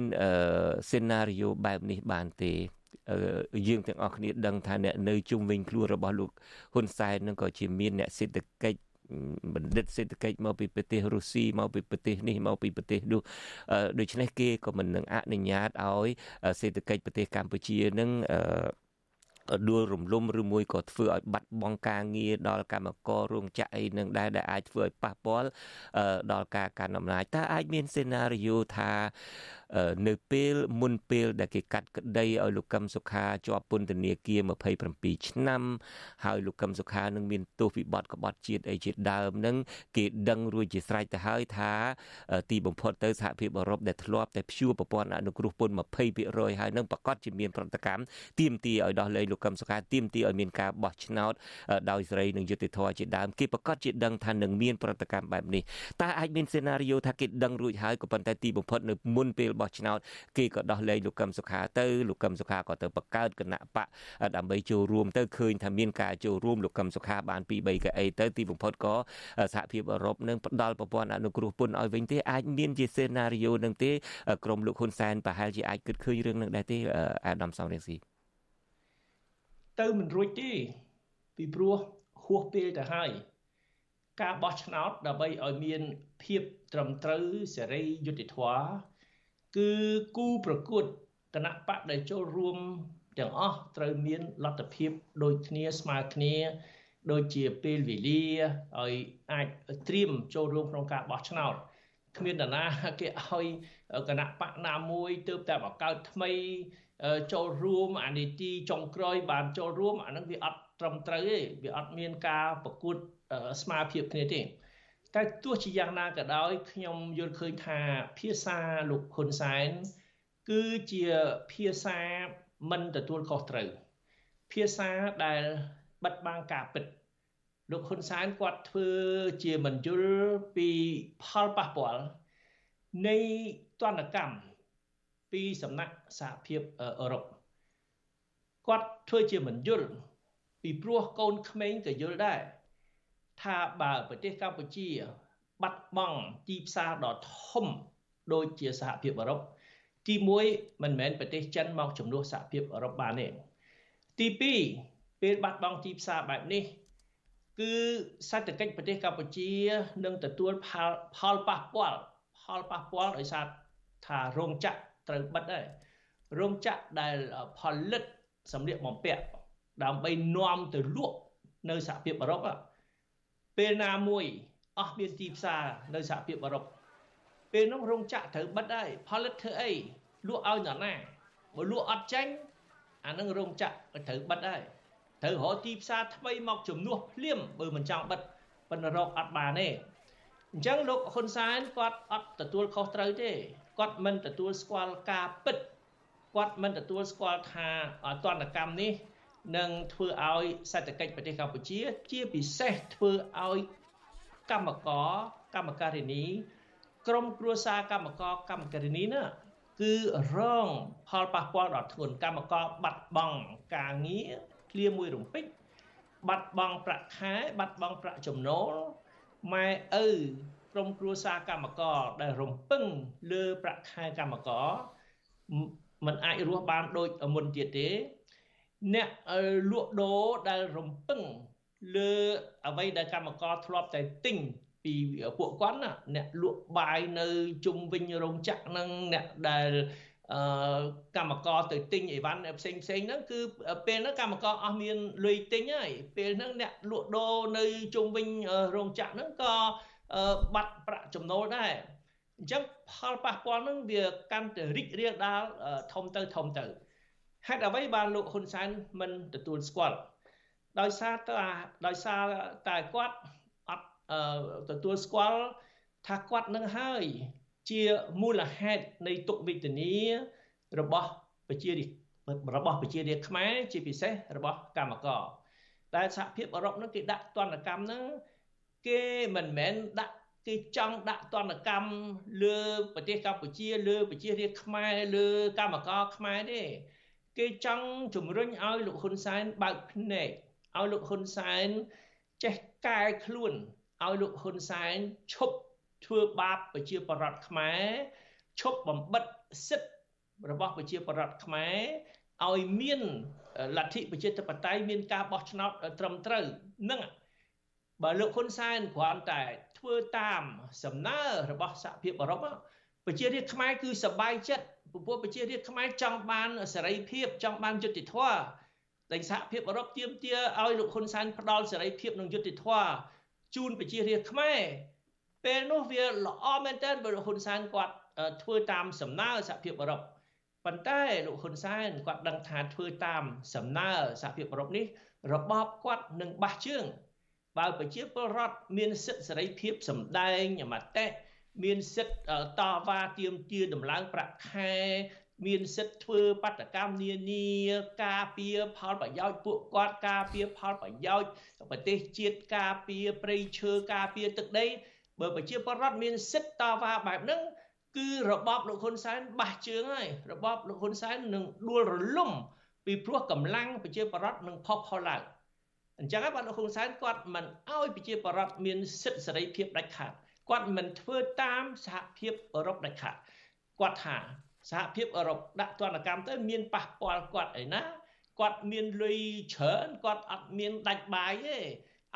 សេណារីយ៉ូបែបនេះបានទេយើងទាំងអស់គ្នាដឹងថាអ្នកនៅជុំវិញខ្លួនរបស់លោកហ៊ុនសែននឹងក៏ជាមានអ្នកសេដ្ឋកិច្ចបណ្ឌិតសេដ្ឋកិច្ចមកពីប្រទេសរុស្ស៊ីមកពីប្រទេសនេះមកពីប្រទេសនោះដូច្នេះគេក៏មិននឹងអនុញ្ញាតឲ្យសេដ្ឋកិច្ចប្រទេសកម្ពុជានឹង ដួលរំលំឬមួយក៏ធ្វើឲ្យបាត់បង់ការងារដល់កម្មកររោងចក្រអីនឹងដែរដែលអាចធ្វើឲ្យប៉ះពាល់ដល់ការកាន់អំណាចតើអាចមានសេណារីយ៉ូថានៅពេលមុនពេលដែលគេកាត់ក្តីឲ្យលោកកឹមសុខាជាប់ពន្ធនាគារ27ឆ្នាំ ហើយលោកកឹមសុខានឹងមានទោសវិបត្តិក្បត់ជាតិអីជាដើមនឹងគេដឹងរួចជាស្រេចទៅហើយថាទីបំផុតទៅសហភាពអឺរ៉ុបដែលធ្លាប់តែព្យួរប្រព័ន្ធអនុគ្រោះពន្ធ20%ហើយនឹងប្រកាសជាមានប្រតិកម្មទាមទារឲ្យដោះលែងលោកកឹមសុខាទាមទារឲ្យមានការបោះឆ្នោតដោយសេរីនិងយុត្តិធម៌ជាដើមគេប្រកាសជាដឹងថានឹងមានប្រតិកម្មបែបនេះតើអាចមានសេណារីយ៉ូថាគេដឹងរួចហើយក៏ប៉ុន្តែទីបំផុតនៅមុនពេលបោះឆ្នោតគេក៏ដោះលែងលោកកឹមសុខាទៅលោកកឹមសុខាក៏ទៅបង្កើតគណៈបកដើម្បីចូលរួមទៅឃើញថាមានការចូលរួមលោកកឹមសុខាបានពី3កៅអីទៅទីបំផុតក៏សហភាពអឺរ៉ុបនឹងផ្ដល់ប្រព័ន្ធអនុគ្រោះពន្ធឲ្យវិញទេអាចមានជាសេណារីយ៉ូនឹងទេក្រមលោកហ៊ុនសែនប្រហែលជាអាចគិតឃើញរឿងនឹងដែរទេអាដាមសំរៀងស៊ី
ទៅមិនរួចទេពីព្រោះហួសពេលទៅហើយការបោះឆ្នោតដើម្បីឲ្យមានភាពត្រឹមត្រូវសេរីយុត្តិធម៌ គឺគូប្រកួតគណៈបកដែលចូលរួមទាំងអស់ត្រូវមានលទ្ធភាពដូចគ្នាស្មើគ្នា ដូចជាពេលវេលាឲ្យអាចត្រៀមចូលរួមក្នុងការបោះឆ្នោតគ្មាននរណាគេឲ្យគណៈបកណាមួយទើបតែបង្កើតថ្មីចូលរួមអានីតិចុងក្រោយបានចូលរួមអានឹងវាអត់ត្រឹមត្រូវទេវាអត់មានការប្រកួតស្មារភាពគ្នាទេ តែទោះជាយ៉ាងណាក៏ដោយខ្ញុំយល់ឃើញថាភាសាលោកហ៊ុនសែនគឺជាភាសាមិនទទួលខុសត្រូវ ភាសាដែលបិទបាំងការពិតលោកហ៊ុនសែនគាត់ធ្វើជាមិនយល់ពីផលប៉ះពាល់នៃទណ្ឌកម្មពីសំណាក់សហភាពអឺរ៉ុបគាត់ធ្វើជាមិនយល់ពីព្រោះកូនក្មេងក៏យល់ដែរ ថាបើប្រទេសកម្ពុជា បាត់បង់ទីផ្សារដ៏ធំដូចជាសហភាពអឺរ៉ុបទី1មិនមែនប្រទេសចិនមកជំនួសសហភាពអឺរ៉ុបបានទេទី2ពេលបាត់បង់ទីផ្សារបែបនេះ គឺសេដ្ឋកិច្ចប្រទេសកម្ពុជានឹងទទួលផលផលប៉ះពាល់ផលប៉ះពាល់ដោយសារថារោងចក្រត្រូវបិទហើយរោងចក្រដែលផលិតសម្លៀកបំពាក់ដើម្បីនាំទៅលក់នៅសហភាពអឺរ៉ុប ពេលណាមួយអស់មានទីផ្សារនៅសហភាពអឺរ៉ុបពេលនោះរោងចក្រត្រូវបិទហើយផលិតធ្វើអីលក់ឲ្យនរណាបើលក់អត់ចាញ់អានឹងរោងចក្រក៏ត្រូវបិទហើយត្រូវរកទីផ្សារថ្មីមកជំនួសភ្លាមបើមិនចង់បិទប៉ុន្តែរកអត់បានទេអញ្ចឹងលោកហ៊ុនសែនគាត់អត់ទទួលខុសត្រូវទេគាត់មិនទទួលស្គាល់ការពិតគាត់មិនទទួលស្គាល់ថាតន្តកម្មនេះ នឹងធ្វើឲ្យសេដ្ឋកិច្ចប្រទេសកម្ពុជា ជាពិសេសធ្វើឲ្យកម្មករកម្មការិនីក្រុមគ្រួសារកម្មករកម្មការិនីណាគឺរងផលប៉ះពាល់ដល់ធ្ងន់កម្មករបាត់បង់ការងារឃ្លាមួយរំពេចបាត់បង់ប្រាក់ខែបាត់បង់ប្រាក់ចំណូលម៉ែឪក្រុមគ្រួសារកម្មករដែលរំពឹងលើប្រាក់ខែកម្មករมันអាចរស់បានដូចមុនទៀតទេ អ្នកលក់ដូរដែលរំពឹងលើអ្វីដែលកម្មករធ្លាប់តែទិញពីពួកគាត់ណាអ្នកលក់បាយនៅជុំវិញរោងចក្រហ្នឹងអ្នកដែលអឺកម្មករទៅទិញអីវ៉ាន់ផ្សេងផ្សេងហ្នឹងគឺពេលហ្នឹងកម្មករអស់មានលុយទិញហើយពេលហ្នឹងអ្នកលក់ដូរនៅជុំវិញរោងចក្រហ្នឹងក៏បាត់ប្រាក់ចំណូលដែរអញ្ចឹងផលប៉ះពាល់ហ្នឹងវាកាន់តែរីករាលដាលធំទៅធំទៅ ហេតុអ្វីបានលោកហ៊ុនសែនមិនទទួលស្គាល់ដោយសារតែដោយសារតែគាត់អត់ទទួលស្គាល់ថាគាត់នឹងហើយជាមូលហេតុនៃទុកវេទនារបស់ប្រជារារបស់ប្រជារាស្ត្រខ្មែរជាពិសេសរបស់កម្មករតែសហភាពអឺរ៉ុបនឹងគេដាក់ទណ្ឌកម្មហ្នឹងគេមិនមែនដាក់គេចង់ដាក់ទណ្ឌកម្មលើប្រទេសកម្ពុជាលើប្រជារាស្ត្រខ្មែរលើកម្មករខ្មែរទេ គេចង់ជំរុញឲ្យលោកហ៊ុនសែនបើកភ្នែកឲ្យលោកហ៊ុនសែនចេះកែខ្លួនឲ្យលោកហ៊ុនសែនឈប់ធ្វើបាបប្រជាប្រដ្ឋខ្មែរឈប់បំបិតសិទ្ធិរបស់ប្រជាប្រដ្ឋខ្មែរឲ្យមានលទ្ធិប្រជាធិបតេយ្យមានការបោះឆ្នោតត្រឹមត្រូវនឹងបើលោកហ៊ុនសែនគ្រាន់តែធ្វើតាមសំណើរបស់សហភាពអឺរ៉ុបប្រជារាស្ត្រខ្មែរគឺសប្បាយចិត្ត ពួកប្រជារាស្ត្រខ្មែរចង់បានសេរីភាពចង់បានយុត្តិធម៌តែសហភាពអឺរ៉ុបទាមទារឲ្យលោកហ៊ុនសែនផ្ដល់សេរីភាពនិងយុត្តិធម៌ជូនប្រជារាស្ត្រខ្មែរពេលនោះវាល្អមែនទែនបើលោកហ៊ុនសែនគាត់ធ្វើតាមសំណើសហភាពអឺរ៉ុបប៉ុន្តែលោកហ៊ុនសែនគាត់ដឹងថាធ្វើតាមសំណើសហភាពអឺរ៉ុបនេះ របបគាត់នឹងបះជើងបើប្រជាពលរដ្ឋមានសិទ្ធិសេរីភាពសម្ដែងមតិ មានសិទ្ធិតវ៉ាទាមទារដំឡើងប្រាក់ខែមានសិទ្ធិធ្វើបដកម្មនានាការពារផលប្រយោជន៍ពួកគាត់ការពារផលប្រយោជន៍ប្រទេសជាតិការពារព្រៃឈើការពារទឹកដីបើប្រជាពលរដ្ឋមានសិទ្ធិតវ៉ាបែបហ្នឹងគឺរបបលោកហ៊ុនសែនបះជើងហើយរបបលោកហ៊ុនសែននឹងដួលរលំពីព្រោះកម្លាំងប្រជាប្រដ្ឋនឹងផុសផុលឡើងអញ្ចឹងហើយបាទលោកហ៊ុនសែនគាត់មិនអោយប្រជាប្រដ្ឋមានសិទ្ធិសេរីភាពដាច់ខាត គាត់មិនធ្វើតាមសហភាពអឺរ៉ុបដាច់ខាតគាត់ថាសហភាពអឺរ៉ុបដាក់ទណ្ឌកម្មទៅមានប៉ះពាល់គាត់អីណាគាត់មានលុយច្រើនគាត់អត់មានដាច់បាយទេ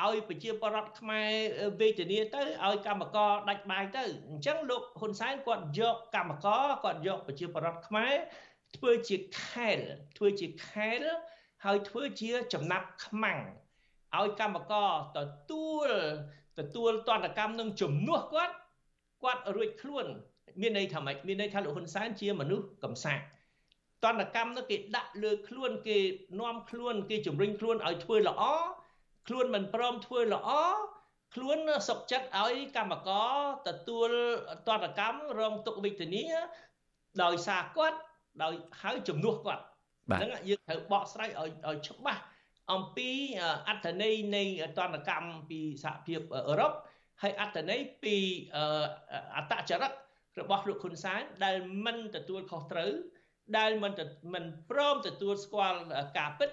ឲ្យប្រជាពលរដ្ឋខ្មែរវេទនាទៅឲ្យកម្មករដាច់បាយទៅអញ្ចឹងលោកហ៊ុនសែនគាត់យកកម្មករគាត់យកប្រជាពលរដ្ឋខ្មែរធ្វើជាខែលធ្វើជាខែលហើយធ្វើជាចំណាប់ខ្មាំងឲ្យកម្មករទទួល ទទួលតន្តកម្មនឹងជំនួសគាត់គាត់រួចខ្លួនមានន័យថាម៉េចមានន័យថាលោកហ៊ុនសែនជាមនុស្សកំសាកតន្តកម្មនោះគេដាក់លើខ្លួនគេនាំខ្លួនគេជំរុញខ្លួនឲ្យធ្វើល្អខ្លួនមិនព្រមធ្វើល្អខ្លួនសុកចិត្តឲ្យកម្មករទទួលតន្តកម្មរងទុកវិធានាដោយសារគាត់ដោយហើយជំនួសគាត់ហ្នឹងយើងត្រូវបកស្រាយឲ្យឲ្យច្បាស់ អំពីអត្ថន័យនៃតន្តកម្មពីសហភាពអឺរ៉ុបហើយអត្ថន័យពីអតចរិតរបស់លោកហ៊ុនសែនដែលមិនទទួលខុសត្រូវដែលមិនមិនព្រមទទួលស្គាល់ការពិត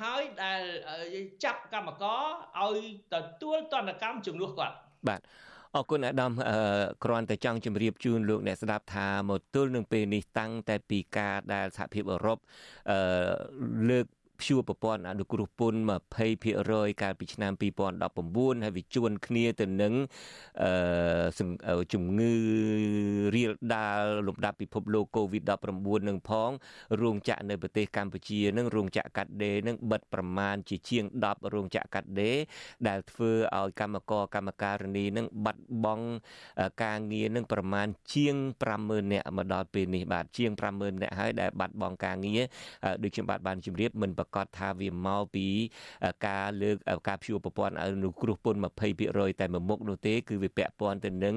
ហើយដែលចាប់កម្មករឲ្យទទួលតនកម្មជំនួសគាត់
បាទអរគុណអាដាមគ្រាន់តែចង់ជម្រាបជូនលោកអ្នកស្ដាប់ថាមកទល់នឹងពេលនេះតាំងតែពីការដែលសហភាពអឺរ៉ុបលើក ព្យួរប្រព័ន្ធអនុគ្រោះពន្ធ20%កាលពីឆ្នាំ2019ហើយវាជួនគ្នាទៅនឹងជំងឺរាលដាលលំដាប់ពិភពលោក COVID-19 នឹងផងរោងចក្រនៅប្រទេសកម្ពុជានឹងរោងចក្រកាត់ដេរនឹងបិទប្រមាណជាជាង10រោងចក្រកាត់ដេរដែលធ្វើឲ្យកម្មករកម្មការិនីនឹងបាត់បង់ការងារនឹងប្រមាណជាង50000នាក់មកដល់ពេលនេះបាទជាង50000នាក់ហើយដែលបាត់បង់ការងារដូចខ្ញុំបាទបានជម្រាបមិនប្រកាសថាវាមកពីការលើកការព្យួរប្រព័ន្ធអនុគ្រោះពន្ធ20%តែមួយមុខនោះទេគឺវាពាក់ព័ន្ធទៅនឹង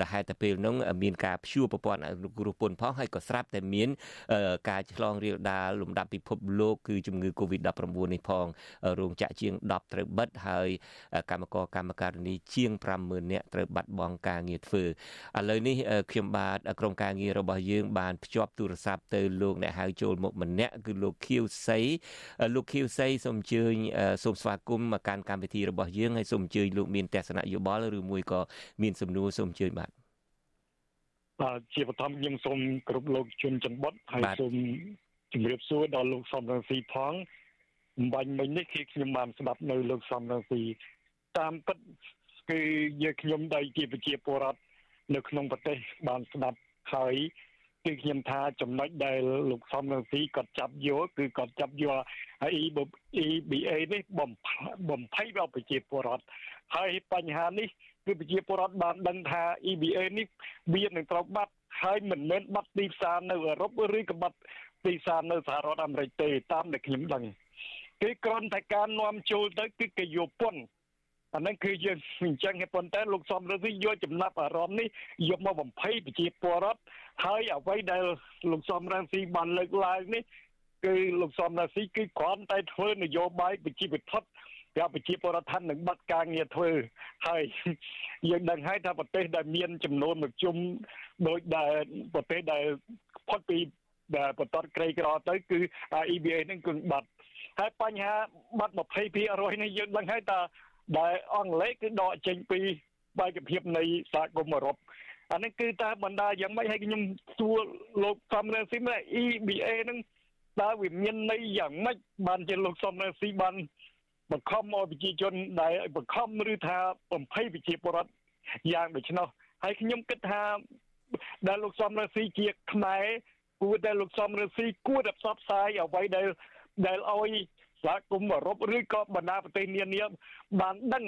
ដែលហេតុតែពេលនោះមានការព្យួរប្រព័ន្ធអនុគ្រោះពន្ធផងហើយក៏ស្រាប់តែមានការឆ្លងរាលដាលលំដាប់ពិភពលោកគឺជំងឺ Covid-19 នេះផងរោងចក្រជាង10ត្រូវបិទហើយកម្មករកម្មការិនីជាង50000នាក់ត្រូវបាត់បង់ការងារធ្វើឥឡូវនេះខ្ញុំបាទក្រុមការងាររបស់យើងបានភ្ជាប់ទូរស័ព្ទទៅលោកអ្នកហៅចូលមកម្នាក់គឺលោកខៀវសីលោកខៀវសីសូមអញ្ជើញសូមស្វាគមន៍មកកាន់កម្មវិធីរបស់យើងហើយសូមអញ្ជើញលោកមានទស្សនៈយោបល់ឬមួយក៏មានសំណួរសូមអញ្ជើញបាទ
បាទជាបឋមខ្ញុំសូមគ្រប់លោកជនច័ន្ទបុតហើយសូមជម្រាបសួរដល់លោកសំរងស៊ីផងបំបញ្ញមិញនេះគឺខ្ញុំបានស្ដាប់នៅលោកសំរងស៊ីតាមពិតគឺយើងខ្ញុំដែលជាប្រជាពលរដ្ឋនៅក្នុងប្រទេសបានស្ដាប់ហើយ គឺខ្ញុំថាចំណុចដែលលោកសំរងស៊ីគាត់ចាប់យកគឺគាត់ចាប់យក EBA នេះបំបំភ័យដល់ប្រជាពលរដ្ឋហើយបញ្ហានេះគឺប្រជាពលរដ្ឋបានដឹងថា EBA នេះវានឹងត្រូវបាត់ហើយមិនមែនបាត់ទីផ្សារនៅអឺរ៉ុបឬក៏បាត់ទីផ្សារនៅសហរដ្ឋអាមេរិកទេតាមដែលខ្ញុំដឹងគឺគ្រាន់តែការនាំចូលទៅគឺគេយកពន្ធ អាហ្នឹងគឺយើងអញ្ចឹងប៉ុន្តែលោកសំរងស៊ីយកចំណាប់អារម្មណ៍នេះយកមកបំភ័យប្រជាពលរដ្ឋហើយអ្វីដែលលោកសំរងស៊ីបានលើកឡើងនេះគឺលោកសំរងស៊ីគឺគ្រាន់តែធ្វើនយោបាយប្រជាពិធប្ប្រាប់ប្រជាពលរដ្ឋថានឹងបាត់ការងារធ្វើហើយយើងដឹងហើយថាប្រទេសដែលមានចំនួនមកជុំដោយដែលប្រទេសដែលផុតពីដែលបន្តក្រីក្រទៅគឺ EBA នឹងគឺបាត់ហើយបញ្ហាបាត់20%នេះយើងដឹងហើយថា ដែលអង់គ្លេសគឺដកចេញពីបែកភាពនៃសហគមន៍អឺរ៉ុបអានេះគឺតើបណ្ដាយ៉ាងម៉េចឲ្យខ្ញុំសួរលោកសំរងស៊ីមើល EBA ហ្នឹងតើវាមានន័យយ៉ាងម៉េចបានជាលោកសំរងស៊ីបានបង្ខំឲ្យប្រជាជនដែលបង្ខំឬថាបំភ័យប្រជាពលរដ្ឋយ៉ាងដូច្នោះហើយខ្ញុំគិតថាដែលលោកសំរងស៊ីជាខ្មែរគួរតែលោកសំរងស៊ីគួរតែផ្សព្វផ្សាយអ្វីដែលដែលឲ្យ សហគមន៍អឺរ៉ុបឬក៏បណ្ដាប្រទេសនានាបានដឹង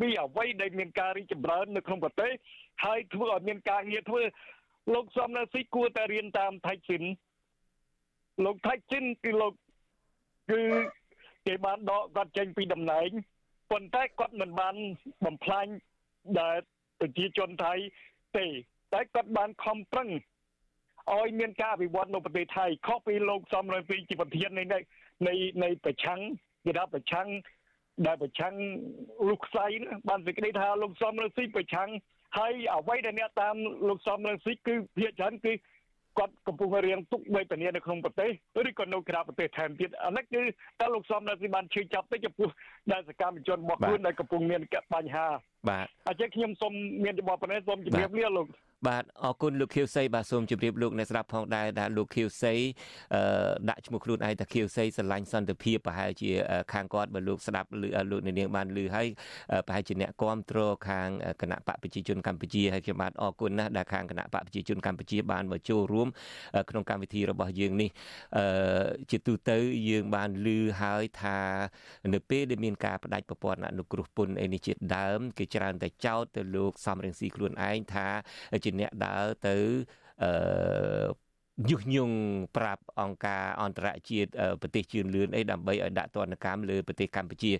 ពីអ្វីដែលមានការរីកចម្រើននៅក្នុងប្រទេសហើយធ្វើឲ្យមានការងារធ្វើលោកសំរងស៊ីគួរតែរៀនតាមថៃស៊ីនលោកថៃស៊ីនគឺលោកគឺគេបានដកគាត់ចេញពីតំណែងប៉ុន្តែគាត់មិនបានបំផ្លាញដែលប្រជាជនថៃទេតែគាត់បានខំប្រឹងឲ្យមានការអភិវឌ្ឍនៅប្រទេសថៃខុសពីលោកសំរងស៊ីជាប្រធាននៃ នៃនៃប្រឆាំងគេថាប្រឆាំងដែលប្រឆាំងលោកខ្សៃបានសេចក្តីថាលោកសំរងស៊ីប្រឆាំងហហើយអ្វីដែលអ្នកតាមលោកសំរងស៊ីគឺភាគច្រើនគឺគាត់កំពុងរៀងទុកវេទនានៅក្នុងប្រទេសឬក៏នៅក្រៅប្រទេសថែមទៀតអានេះគឺតើលោកសំរងស៊ីបានឈឺចាប់ទៅចំពោះដែលសកម្មជនរបស់ខ្លួនដែលកំពុងមានបញ្ហា
បាទ
អញ្ចឹងខ្ញុំសូមមានចំបល់ប៉ុណ្ណេះសូមជម្រាបលាលោក
បាទអរគុណលោកខៀវសីបាទសូមជម្រាបលោកអ្នកស្ដាប់ផងដែរដែលលោកខៀវសីអឺដាក់ឈ្មោះខ្លួនឯងថាខៀវសីស្រឡាញ់សន្តិភាពប្រហែលជាខាងគាត់បើលោកស្ដាប់លោកនាងបានឮហើយប្រហែលជាអ្នកគ្រប់គ្រងខាងគណៈបកប្រជាជនកម្ពុជាហើយខ្ញុំបាទអរគុណណាស់ដែលខាងគណៈបកប្រជាជនកម្ពុជាបានមកចូលរួម ក្នុងកម្មវិធីរបស់យើងនេះអឺជាទូទៅយើងបានឮហើយថានៅពេលដែលមានការបដិប្រព័ន្ធអនុគ្រោះពន្ធអីនេះជាដើមគេច្រើនតែចោទទៅលោកសំរងស៊ីខ្លួនឯងថាជាអ្នកដើរទៅអឺ ញុះញង់ប្រាប់អង្គការអន្តរជាតិប្រទេសជឿនលឿនអីដើម្បីឲ្យដាក់ទណ្ឌកម្មលើប្រទេសកម្ពុជា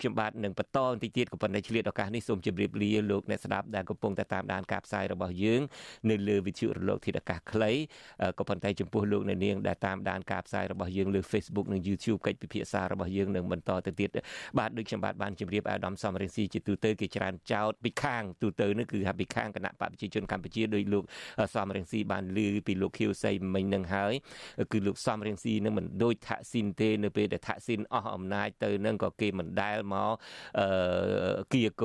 ខ្ញុំបាទនឹងបន្តបន្តិចទៀតក៏ប៉ុន្តែឆ្លៀតឱកាសនេះសូមជម្រាបលាលោកអ្នកស្ដាប់ដែលកំពុងតែតាមដានការផ្សាយរបស់យើងនៅលើវិទ្យុរលកធាតុអាកាសខ្លីក៏ប៉ុន្តែចំពោះលោកអ្នកនាងដែលតាមដានការផ្សាយរបស់យើងលើ Facebook និង YouTube កិច្ចពិភាក្សារបស់យើងនឹងបន្តទៅទៀតបាទដូចខ្ញុំបាទបានជម្រាបអាដាមសំរងស៊ីជាទូទៅគេច្រើនចោតពីខាងទូទៅនេះគឺថាពីខាងគណៈបកប្រជាជនកម្ពុជាដោយលោកសំរងស៊ីបានលើពីលោកខៀវសីមិញនឹងហើយគឺលោកសំរៀងស៊ីនឹងមិនដូចថាក់ស៊ីនទេនៅពេលដែលថាក់ស៊ីនអស់អំណាចទៅនឹងក៏គេមិនដែលមកអឺគៀក